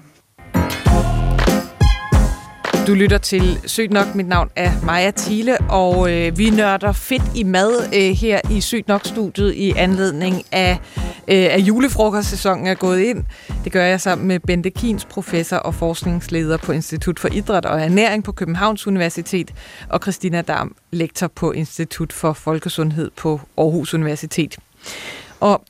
S2: Du lytter til Sygt nok. Mit navn er Maja Thiele, og øh, vi nørder fedt i mad øh, her i Sygt nok-studiet i anledning af, øh, at julefrokostsæsonen er gået ind. Det gør jeg sammen med Bente Kins, professor og forskningsleder på Institut for Idræt og Ernæring på Københavns Universitet, og Christina Dam, lektor på Institut for Folkesundhed på Aarhus Universitet. Og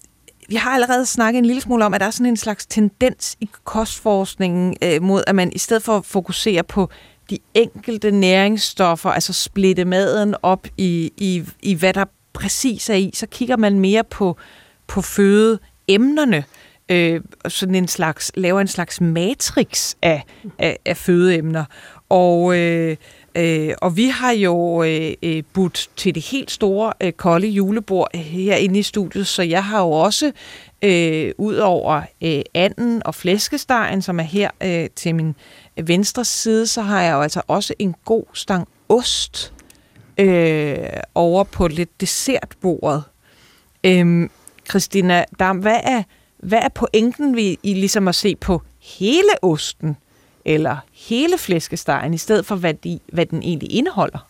S2: vi har allerede snakket en lille smule om, at der er sådan en slags tendens i kostforskningen øh, mod, at man i stedet for at fokusere på de enkelte næringsstoffer, altså splitte maden op i, i, i hvad der præcis er i, så kigger man mere på, på fødeemnerne, øh, sådan en slags, laver en slags matrix af, af, af fødeemner. Og øh, Øh, og vi har jo øh, øh, budt til det helt store øh, kolde julebord herinde i studiet, så jeg har jo også, øh, ud over øh, anden og flæskestegen, som er her øh, til min venstre side, så har jeg jo altså også en god stang ost øh, over på lidt dessertbordet. Øh, Christina Dam, hvad er, hvad er pointen ved i ligesom at se på hele osten? Eller hele flæskestegen, i stedet for, hvad, de, hvad den egentlig indeholder?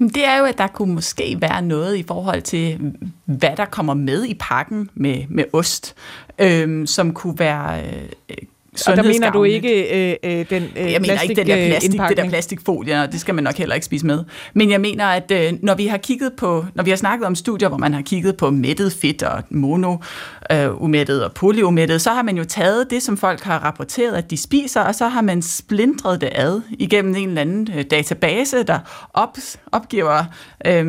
S4: Jamen, det er jo, at der kunne måske være noget i forhold til, hvad der kommer med i pakken med, med ost, øhm, som kunne være øh,
S2: og der mener du ikke øh, øh, den øh,
S4: Jeg mener ikke den der plastik, det der plastikfolie, og det skal man nok heller ikke spise med. Men jeg mener, at øh, når vi har kigget på, når vi har snakket om studier, hvor man har kigget på mættet fedt og mono øh, umættet og polyumættet, så har man jo taget det, som folk har rapporteret, at de spiser, og så har man splindret det ad igennem en eller anden øh, database, der op, opgiver, øh,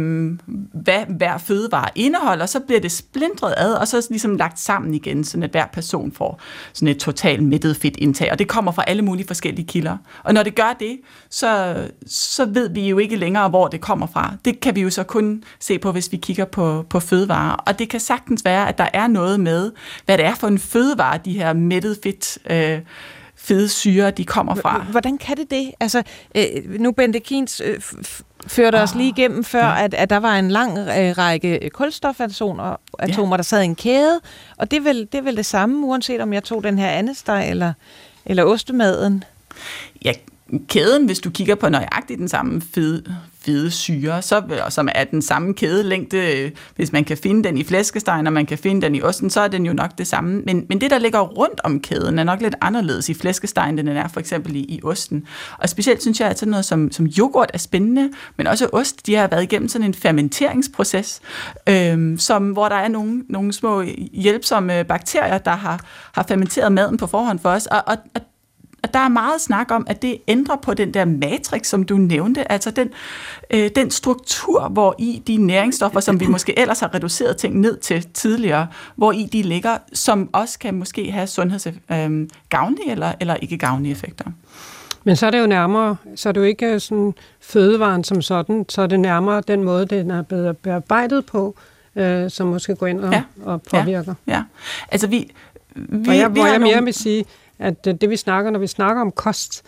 S4: hvad hver fødevare indeholder, så bliver det splindret ad, og så ligesom lagt sammen igen, så at hver person får sådan et totalt mættet mættet fedtindtag, og det kommer fra alle mulige forskellige kilder. Og når det gør det, så, så ved vi jo ikke længere, hvor det kommer fra. Det kan vi jo så kun se på, hvis vi kigger på, på fødevarer. Og det kan sagtens være, at der er noget med, hvad det er for en fødevare, de her mættet fedt øh, fede syre, de kommer fra.
S2: Hvordan kan det det? Altså, øh, nu Bente Kins øh, førte os lige igennem før, ja. at, at der var en lang øh, række kulstofatomer, atomer, ja. der sad i en kæde, og det er, vel, det er vel det samme, uanset om jeg tog den her andesteg eller, eller ostemaden?
S4: Ja, kæden, hvis du kigger på nøjagtigt den samme fede, fede syre, så, som er den samme kædelængde, hvis man kan finde den i flæskestegen, og man kan finde den i osten, så er den jo nok det samme. Men, men det, der ligger rundt om kæden, er nok lidt anderledes i flæskestegen, end den er for eksempel i, i osten. Og specielt synes jeg, at sådan noget som, som yoghurt er spændende, men også ost, de har været igennem sådan en fermenteringsproces, øh, som, hvor der er nogle, nogle små hjælpsomme bakterier, der har, har fermenteret maden på forhånd for os, og, og, og at der er meget snak om, at det ændrer på den der matrix, som du nævnte, altså den, øh, den struktur, hvor i de næringsstoffer, som vi måske ellers har reduceret ting ned til tidligere, hvor i de ligger, som også kan måske have sundhedsgavnlige øh, eller, eller ikke gavnlige effekter.
S3: Men så er det jo nærmere, så er det jo ikke sådan fødevaren som sådan, så er det nærmere den måde, den er blevet bearbejdet på, øh, som måske går ind og, ja. og påvirker.
S4: Ja. ja, altså vi... vi
S3: og jeg, vi hvor jeg nogle... mere vil sige, at øh, det vi snakker, når vi snakker om kost,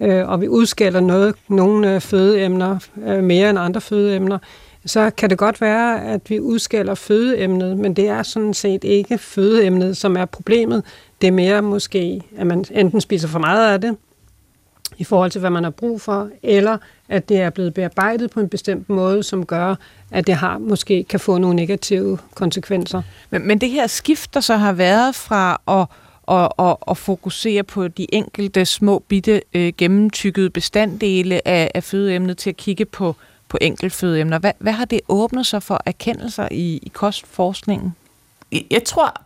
S3: øh, og vi udskælder noget, nogle øh, fødeemner øh, mere end andre fødeemner, så kan det godt være, at vi udskælder fødeemnet, men det er sådan set ikke fødeemnet, som er problemet. Det er mere måske, at man enten spiser for meget af det, i forhold til, hvad man har brug for, eller at det er blevet bearbejdet på en bestemt måde, som gør, at det har måske kan få nogle negative konsekvenser.
S2: Men, men det her skift, der så har været fra at og, og, og fokusere på de enkelte små, bitte, øh, gennemtykkede bestanddele af, af fødeemnet til at kigge på, på enkeltfødeemner. Hvad, hvad har det åbnet sig for erkendelser i, i kostforskningen?
S4: Jeg tror,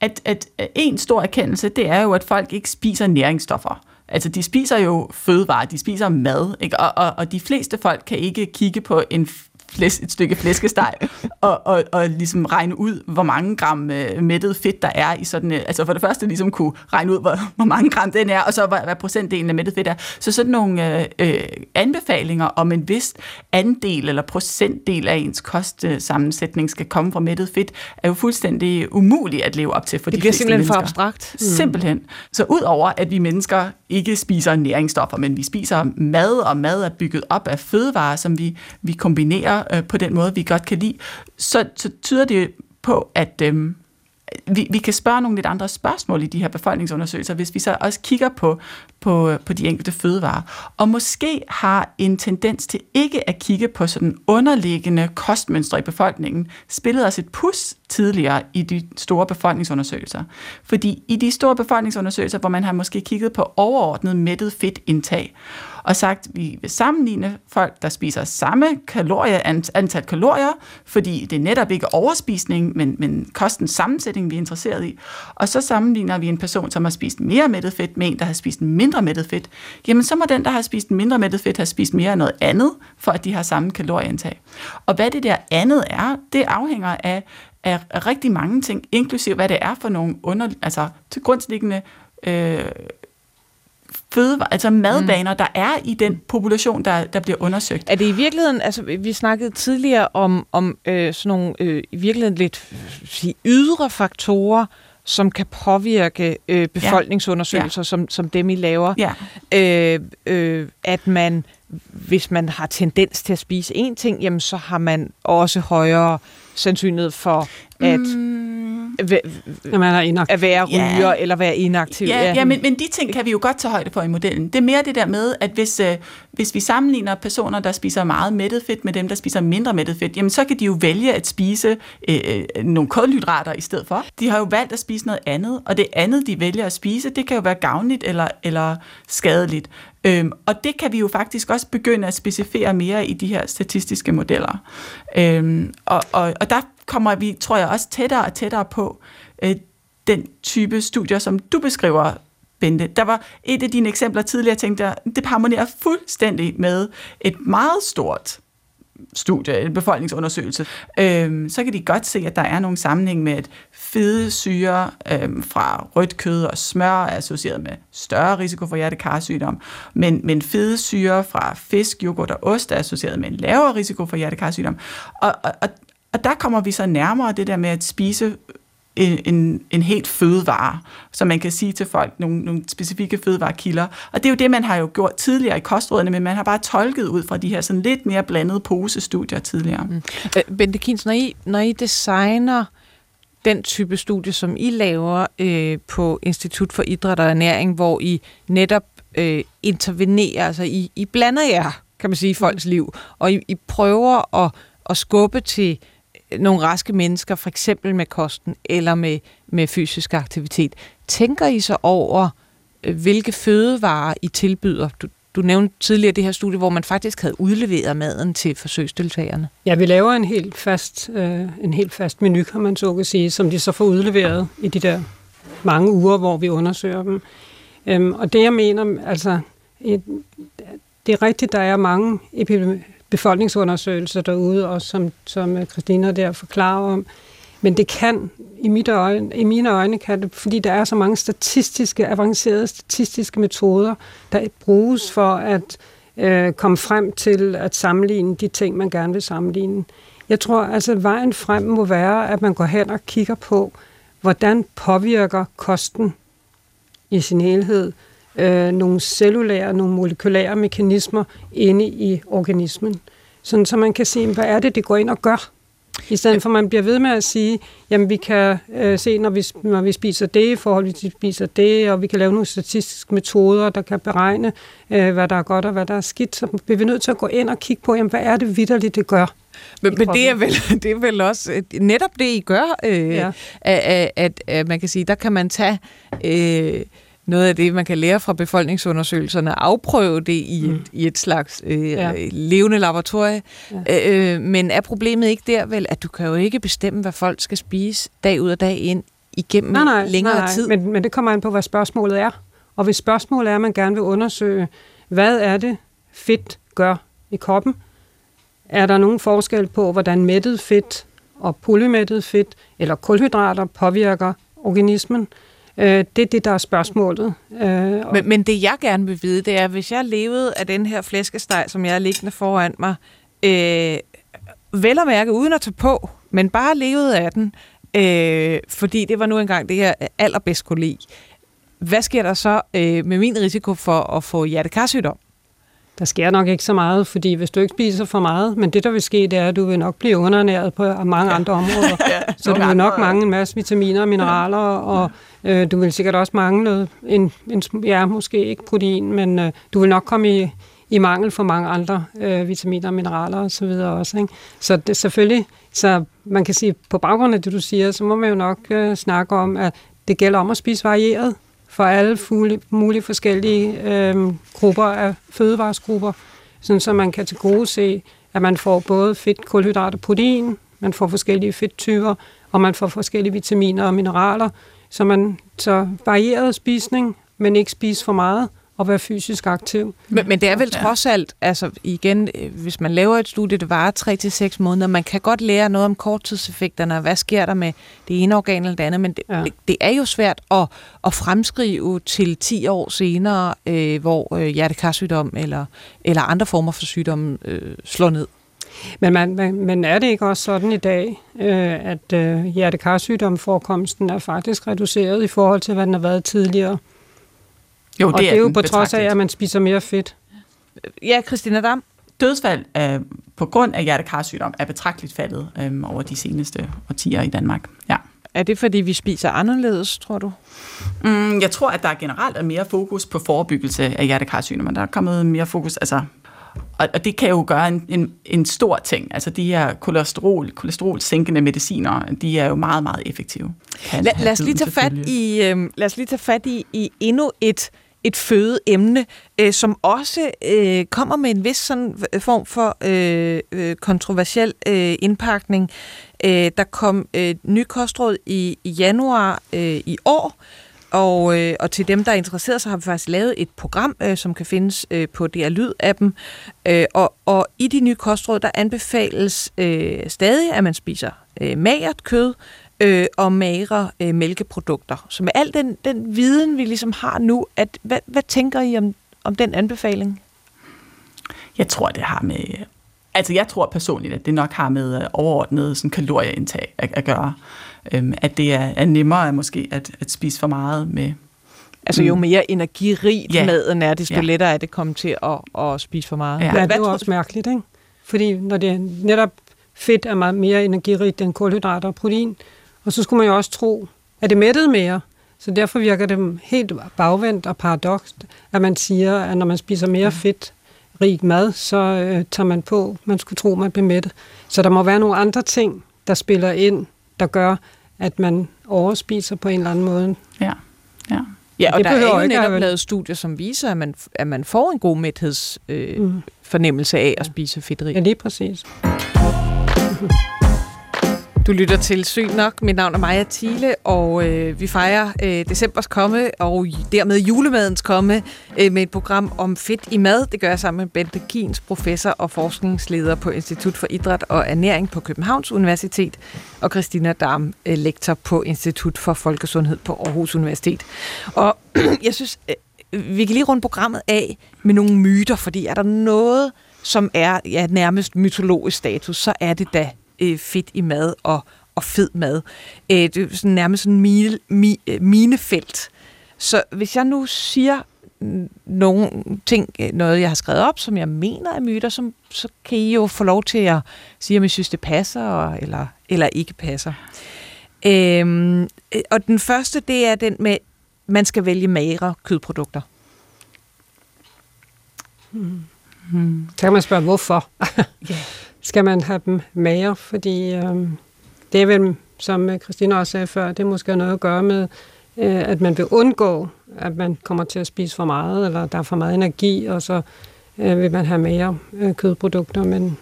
S4: at, at en stor erkendelse, det er jo, at folk ikke spiser næringsstoffer. Altså, de spiser jo fødevarer, de spiser mad, ikke? Og, og, og de fleste folk kan ikke kigge på en flæs, et stykke flæskesteg, og, og, og ligesom regne ud, hvor mange gram øh, mættet fedt der er i sådan øh, altså for det første ligesom kunne regne ud, hvor, hvor mange gram den er, og så hvad, hvad procentdelen af mættet fedt er. Så sådan nogle øh, øh, anbefalinger om en vis andel eller procentdel af ens kostsammensætning skal komme fra mættet fedt, er jo fuldstændig umuligt at leve op til for
S2: det
S4: de fleste
S2: simpelthen
S4: mennesker.
S2: for abstrakt.
S4: Mm. Simpelthen. Så udover at vi mennesker ikke spiser næringsstoffer, men vi spiser mad, og mad er bygget op af fødevarer, som vi, vi kombinerer øh, på den måde, vi godt kan lide, så, så tyder det på, at øh, vi, vi kan spørge nogle lidt andre spørgsmål i de her befolkningsundersøgelser, hvis vi så også kigger på, på, øh, på de enkelte fødevarer. Og måske har en tendens til ikke at kigge på sådan underliggende kostmønstre i befolkningen spillet os et pus tidligere i de store befolkningsundersøgelser. Fordi i de store befolkningsundersøgelser, hvor man har måske kigget på overordnet mættet fedtindtag, og sagt, at vi vil sammenligne folk, der spiser samme kalorie, antal kalorier, fordi det er netop ikke overspisning, men, men kostens sammensætning, vi er interesseret i. Og så sammenligner vi en person, som har spist mere mættet fedt, med en, der har spist mindre mættet fedt. Jamen, så må den, der har spist mindre mættet fedt, have spist mere af noget andet, for at de har samme kalorieindtag. Og hvad det der andet er, det afhænger af, af rigtig mange ting, inklusive hvad det er for nogle under, altså til grundlæggende øh, fødevare, altså madvaner, mm. der er i den population, der, der bliver undersøgt.
S2: Er det i virkeligheden, altså vi snakkede tidligere om, om øh, sådan nogle øh, i virkeligheden lidt sige, ydre faktorer, som kan påvirke øh, befolkningsundersøgelser, ja. som, som dem I laver.
S4: Ja.
S2: Øh, øh, at man, hvis man har tendens til at spise én ting, jamen så har man også højere sandsynlighed for at, mm. At, man at være ryger yeah. eller være inaktiv.
S4: Ja, ja. ja men, men de ting kan vi jo godt tage højde for i modellen. Det er mere det der med, at hvis, øh, hvis vi sammenligner personer, der spiser meget mættet fedt med dem, der spiser mindre mættet fedt, jamen så kan de jo vælge at spise øh, øh, nogle kulhydrater i stedet for. De har jo valgt at spise noget andet, og det andet, de vælger at spise, det kan jo være gavnligt eller, eller skadeligt. Øhm, og det kan vi jo faktisk også begynde at specificere mere i de her statistiske modeller. Øhm, og, og, og der kommer vi, tror jeg, også tættere og tættere på øh, den type studier, som du beskriver, Bente. Der var et af dine eksempler tidligere, tænkte jeg det harmonerer fuldstændig med et meget stort studie, en befolkningsundersøgelse, øh, så kan de godt se, at der er nogle sammenhæng med, at fede syre øh, fra rødt kød og smør er associeret med større risiko for hjertekarsygdom, men, men fede syre fra fisk, yoghurt og ost er associeret med en lavere risiko for hjertekarsygdom. Og, og, og, og der kommer vi så nærmere det der med at spise en, en, en helt fødevare, så man kan sige til folk nogle, nogle specifikke fødevarekilder. Og det er jo det, man har jo gjort tidligere i kostrådene, men man har bare tolket ud fra de her sådan lidt mere blandede posestudier tidligere. Mm.
S2: Øh, Bente Kins, når I, når I designer den type studie, som I laver øh, på Institut for Idræt og Ernæring, hvor I netop øh, intervenerer, altså I, I blander jer, kan man sige, i folks liv, og I, I prøver at, at skubbe til nogle raske mennesker, for eksempel med kosten eller med, med fysisk aktivitet. Tænker I så over, øh, hvilke fødevarer I tilbyder? Du, du nævnte tidligere det her studie, hvor man faktisk havde udleveret maden til forsøgsdeltagerne.
S3: Ja, vi laver en helt fast, øh, en helt fast menu, kan man så kan sige, som de så får udleveret i de der mange uger, hvor vi undersøger dem. Øhm, og det jeg mener, altså, et, det er rigtigt, der er mange befolkningsundersøgelser derude, og som, som Christina der forklarer om. Men det kan, i, mit øjne, i mine øjne, kan det, fordi der er så mange statistiske, avancerede statistiske metoder, der bruges for at øh, komme frem til at sammenligne de ting, man gerne vil sammenligne. Jeg tror, altså vejen frem må være, at man går hen og kigger på, hvordan påvirker kosten i sin helhed øh, nogle cellulære, nogle molekylære mekanismer inde i organismen. Sådan, så man kan se, hvad er det, det går ind og gør. I stedet for, at man bliver ved med at sige, jamen vi kan øh, se, når vi, når vi spiser det, i forhold til, vi spiser det, og vi kan lave nogle statistiske metoder, der kan beregne, øh, hvad der er godt og hvad der er skidt. Så bliver vi nødt til at gå ind og kigge på, jamen hvad er det vidderligt, det gør.
S2: Men, men det, er vel, det er vel også netop det, I gør, øh, ja. at, at, at man kan sige, der kan man tage... Øh, noget af det, man kan lære fra befolkningsundersøgelserne, afprøve det i et, mm. i et slags øh, ja. levende laboratorie. Ja. Øh, men er problemet ikke der vel, at du kan jo ikke bestemme, hvad folk skal spise dag ud og dag ind igennem nej, nej, længere nej, nej. tid?
S3: Men, men det kommer an på, hvad spørgsmålet er. Og hvis spørgsmålet er, at man gerne vil undersøge, hvad er det fedt gør i kroppen, er der nogen forskel på, hvordan mættet fedt og polymættet fedt eller kulhydrater påvirker organismen? Øh, det er det, der er spørgsmålet.
S2: Øh, men, men det, jeg gerne vil vide, det er, hvis jeg levede af den her flæskesteg, som jeg er liggende foran mig, øh, vel at mærke uden at tage på, men bare levede af den, øh, fordi det var nu engang det, jeg allerbedst kunne lide. Hvad sker der så øh, med min risiko for at få hjertekarsygdom?
S3: Der sker nok ikke så meget, fordi hvis du ikke spiser for meget, men det der vil ske, det er, at du vil nok blive underernæret på mange andre områder. ja, så du vil nok mangle en masse vitaminer og mineraler, og øh, du vil sikkert også mangle en, en, ja, måske ikke protein, men øh, du vil nok komme i, i mangel for mange andre øh, vitaminer og mineraler og så videre også. Ikke? Så det selvfølgelig, så man kan sige, på baggrund af det, du siger, så må man jo nok øh, snakke om, at det gælder om at spise varieret for alle fugle, mulige forskellige øh, grupper af fødevaresgrupper, sådan så man kan til gode se, at man får både fedt, kulhydrat og protein, man får forskellige fedttyper, og man får forskellige vitaminer og mineraler, så man så varieret spisning, men ikke spise for meget, og være fysisk aktiv.
S2: Men, men det er vel trods alt, altså igen, øh, hvis man laver et studie, det varer 3-6 måneder, man kan godt lære noget om korttidseffekterne, og hvad sker der med det ene organ eller det andet, men det, ja. det, det er jo svært at, at fremskrive til 10 år senere, øh, hvor øh, hjertekarsygdom eller, eller andre former for sygdomme øh, slår ned.
S3: Men, man, man, men er det ikke også sådan i dag, øh, at øh, hjertekarsygdomforekomsten er faktisk reduceret i forhold til, hvad den har været tidligere? Jo, det og det er, er jo på trods af, at man spiser mere fedt.
S2: Ja, Christina Dam?
S4: Dødsfald øh, på grund af hjertekarsygdom er betragteligt faldet øh, over de seneste årtier i Danmark. Ja.
S2: Er det, fordi vi spiser anderledes, tror du?
S4: Mm, jeg tror, at der generelt er mere fokus på forebyggelse af hjertekarsygdom, der er kommet mere fokus, altså og, og det kan jo gøre en, en, en stor ting. Altså de her kolesterol, kolesterolsænkende mediciner, de er jo meget, meget effektive.
S2: La, lad, os lige tage fat i, øh, lad os lige tage fat i, i endnu et et fødeemne, øh, som også øh, kommer med en vis sådan øh, form for øh, øh, kontroversiel øh, indpakning. Øh, der kom øh, ny kostråd i, i januar øh, i år, og, øh, og til dem, der er interesseret, så har vi faktisk lavet et program, øh, som kan findes øh, på DR Lyd-appen. Øh, og, og i de nye kostråd, der anbefales øh, stadig, at man spiser øh, magert kød øh, og magre øh, mælkeprodukter. Så med al den, den viden, vi ligesom har nu, at, hvad, hvad tænker I om, om den anbefaling?
S4: Jeg tror, det har med... Altså, jeg tror personligt, at det nok har med øh, overordnet sådan, kalorieindtag at, at gøre. Øhm, at det er, er nemmere måske at, at spise for meget med...
S2: Altså jo mere energirigt
S4: Ja.
S2: maden er, desto
S4: Ja.
S2: lettere er det komme til at, at spise for meget.
S4: Ja.
S3: Ja, det er også
S2: du?
S3: mærkeligt, ikke? Fordi når det er netop fedt er meget mere energirigt end kulhydrater og protein, og så skulle man jo også tro, at det mættede mere. Så derfor virker det helt bagvendt og paradokst, at man siger, at når man spiser mere fedt, rig mad, så øh, tager man på, man skulle tro, man bliver mættet. Så der må være nogle andre ting, der spiller ind, der gør, at man overspiser på en eller anden måde.
S4: Ja, ja.
S2: Ja, og
S3: Det
S2: der er jo netop
S3: at-
S2: lavet studier, som viser, at man, at man får en god mæthedsfornemmelse øh,
S3: Mm.
S2: fornemmelse af at spise fedtrig.
S3: Ja, lige præcis.
S2: Du lytter til Syg Nok. Mit navn er Maja Thiele, og øh, vi fejrer øh, decembers komme, og dermed julemadens komme, øh, med et program om fedt i mad. Det gør jeg sammen med Bente Kiens, professor og forskningsleder på Institut for Idræt og Ernæring på Københavns Universitet, og Christina Dam, øh, lektor på Institut for Folkesundhed på Aarhus Universitet. Og jeg synes, øh, vi kan lige runde programmet af med nogle myter, fordi er der noget, som er ja, nærmest mytologisk status, så er det da øh, fedt i mad og, og fed mad. Øh, det er sådan nærmest sådan mine, mi, øh, minefelt. Så hvis jeg nu siger nogle ting, øh, noget jeg har skrevet op, som jeg mener er myter, så, så kan I jo få lov til at sige, om I synes, det passer og, eller, eller ikke passer. Øhm, øh, og den første, det er den med, man skal vælge magre kødprodukter.
S3: Så kan man spørge, hvorfor? Skal man have dem mager? Fordi øhm, det er vel, som øh, Christina også sagde før, det måske har noget at gøre med, øh, at man vil undgå, at man kommer til at spise for meget, eller der er for meget energi, og så øh, vil man have mere øh, kødprodukter. Men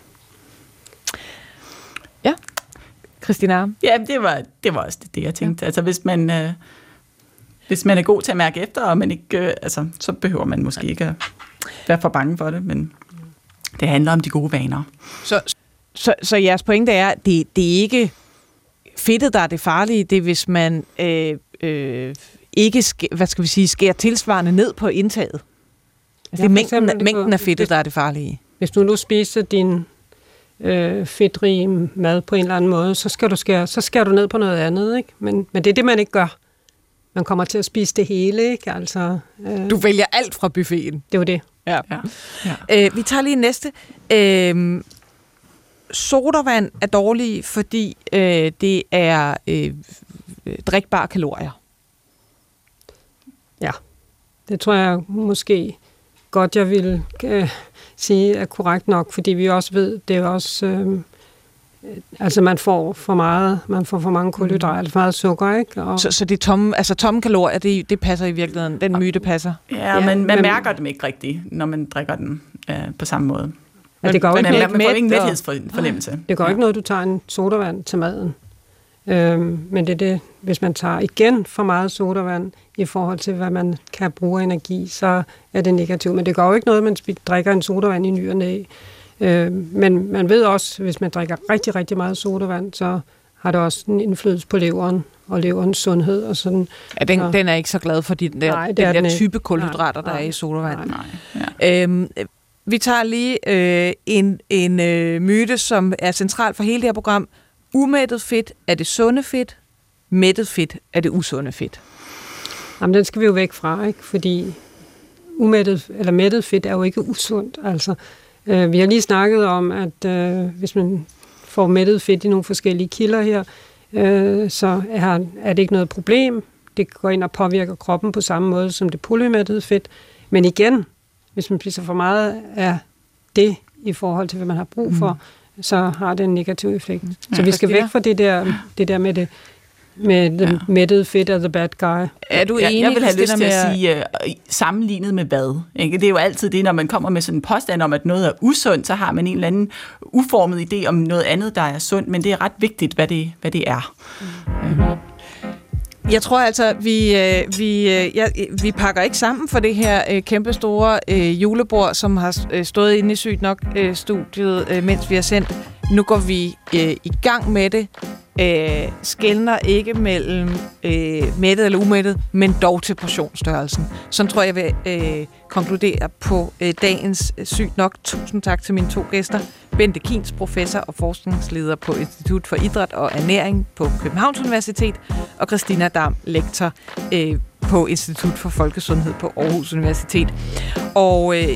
S2: Christina?
S4: Ja, det var, det var også det, jeg tænkte. Ja. Altså, hvis man, øh, hvis man er god til at mærke efter, og man ikke, øh, altså, så behøver man måske ikke at være for bange for det, men det handler om de gode vaner.
S2: Så, så, så jeres pointe er, at det, det er ikke fedtet, der er det farlige. Det er, hvis man øh, øh, ikke sk- hvad skal vi sige, skærer tilsvarende ned på indtaget. Altså,
S3: Ja,
S2: det er mængden,
S3: eksempel,
S2: mængden af
S3: hvis-
S2: fedtet, der er det farlige.
S3: hvis du nu spiser din øh, fedtrige mad på en eller anden måde, så skal du skære, så skærer du ned på noget andet. Ikke? Men, men det er det, man ikke gør. Man kommer til at spise det hele, ikke? Altså, øh,
S2: Du vælger alt fra buffeten.
S3: det er jo det.
S2: Ja.
S4: Ja. ja.
S2: Øh, vi tager lige næste. Øh, sodavand er dårlige, fordi øh, det er øh, drikbare kalorier.
S3: Det tror jeg måske godt, jeg vil øh, sige er korrekt nok, fordi vi også ved, det er også... Øh, altså man får for meget, man får for mange kulhydrater, for meget sukker, ikke? Og,
S2: Så, så det tomme, altså tomme kalorier, det, det passer i virkeligheden. Den myte passer.
S4: Ja,
S3: Ja,
S4: men man
S3: men-
S4: mærker dem ikke rigtigt, når man drikker den øh, på samme måde.
S3: Ja, det gør jo
S4: Man,
S3: ikke
S4: man, man får ikke en mæthedsfornemmelse.
S3: Det gør ja. ikke noget, du tager en sodavand til maden. Øhm, men det er det, hvis man tager igen for meget sodavand i forhold til, hvad man kan bruge energi, så er det negativt. Men det gør jo ikke noget, at man drikker en sodavand i ny og næ. Øhm, men man ved også, hvis man drikker rigtig, rigtig meget sodavand, så har det også en indflydelse på leveren og leverens sundhed og sådan.
S2: Ja, den,
S3: Ja.
S2: den er ikke så glad for de, den der,
S3: Nej, det
S2: den
S3: er
S2: der
S3: den ikke.
S2: type kulhydrater, der
S3: Nej,
S2: er i sodavand.
S3: nej.
S4: Nej. Ja.
S2: Øhm, vi tager lige øh, en, en øh, myte, som er central for hele det her program. Umættet fedt er det sunde fedt. Mættet fedt er det usunde fedt.
S3: Jamen, den skal vi jo væk fra, ikke? Fordi umættet eller mættet fedt er jo ikke usundt. Altså, øh, vi har lige snakket om, at øh, hvis man får mættet fedt i nogle forskellige kilder her, øh, så er, er det ikke noget problem. Det går ind og påvirker kroppen på samme måde som det polymættede fedt. Men igen, hvis man spiser for meget af det i forhold til, hvad man har brug for, mm. så har det en negativ effekt. Så vi skal væk fra det der, det der med det med det
S4: Ja.
S3: mættede fedt og the bad guy.
S2: Er du
S4: jeg,
S2: enig,
S4: jeg vil have lyst til at sige, uh, sammenlignet med hvad? Ikke? Det er jo altid det, når man kommer med sådan en påstand om, at noget er usundt, så har man en eller anden uformet idé om noget andet, der er sundt, men det er ret vigtigt, hvad det, hvad det er.
S2: Jeg tror altså, vi, øh, vi, øh, ja, vi pakker ikke sammen for det her øh, kæmpe store øh, julebord, som har øh, stået inde i Sygt Nok øh, studiet, øh, mens vi har sendt. Nu går vi øh, i gang med det. Øh, skældner ikke mellem øh, mættet eller umættet, men dog til portionsstørrelsen. Sådan tror jeg, jeg vil øh, konkludere på øh, dagens øh, Sygt Nok. Tusind tak til mine to gæster. Bente Kins, professor og forskningsleder på Institut for Idræt og Ernæring på Københavns Universitet, og Christina Dam, lektor øh, på Institut for Folkesundhed på Aarhus Universitet. Og øh,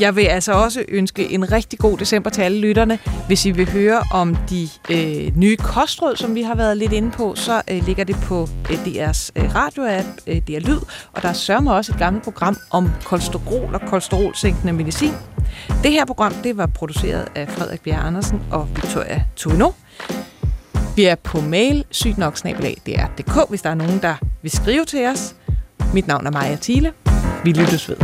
S2: jeg vil altså også ønske en rigtig god december til alle lytterne. Hvis I vil høre om de øh, nye kostråd, som vi har været lidt inde på, så øh, ligger det på øh, DR's øh, radioapp, øh, DR Lyd, og der sørger også et gammelt program om kolesterol og kolesterolsænkende medicin. Det her program det var produceret af Frederik Bjerg Andersen og Victoria Tuno. Vi er på mail sygtnoksnabelag.dr.dk, hvis der er nogen, der vil skrive til os. Mit navn er Maja Thiele. Vi lyttes ved.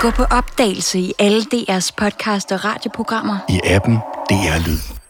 S1: Gå på opdagelse i alle DR's podcast og radioprogrammer.
S5: I appen DR Lyd.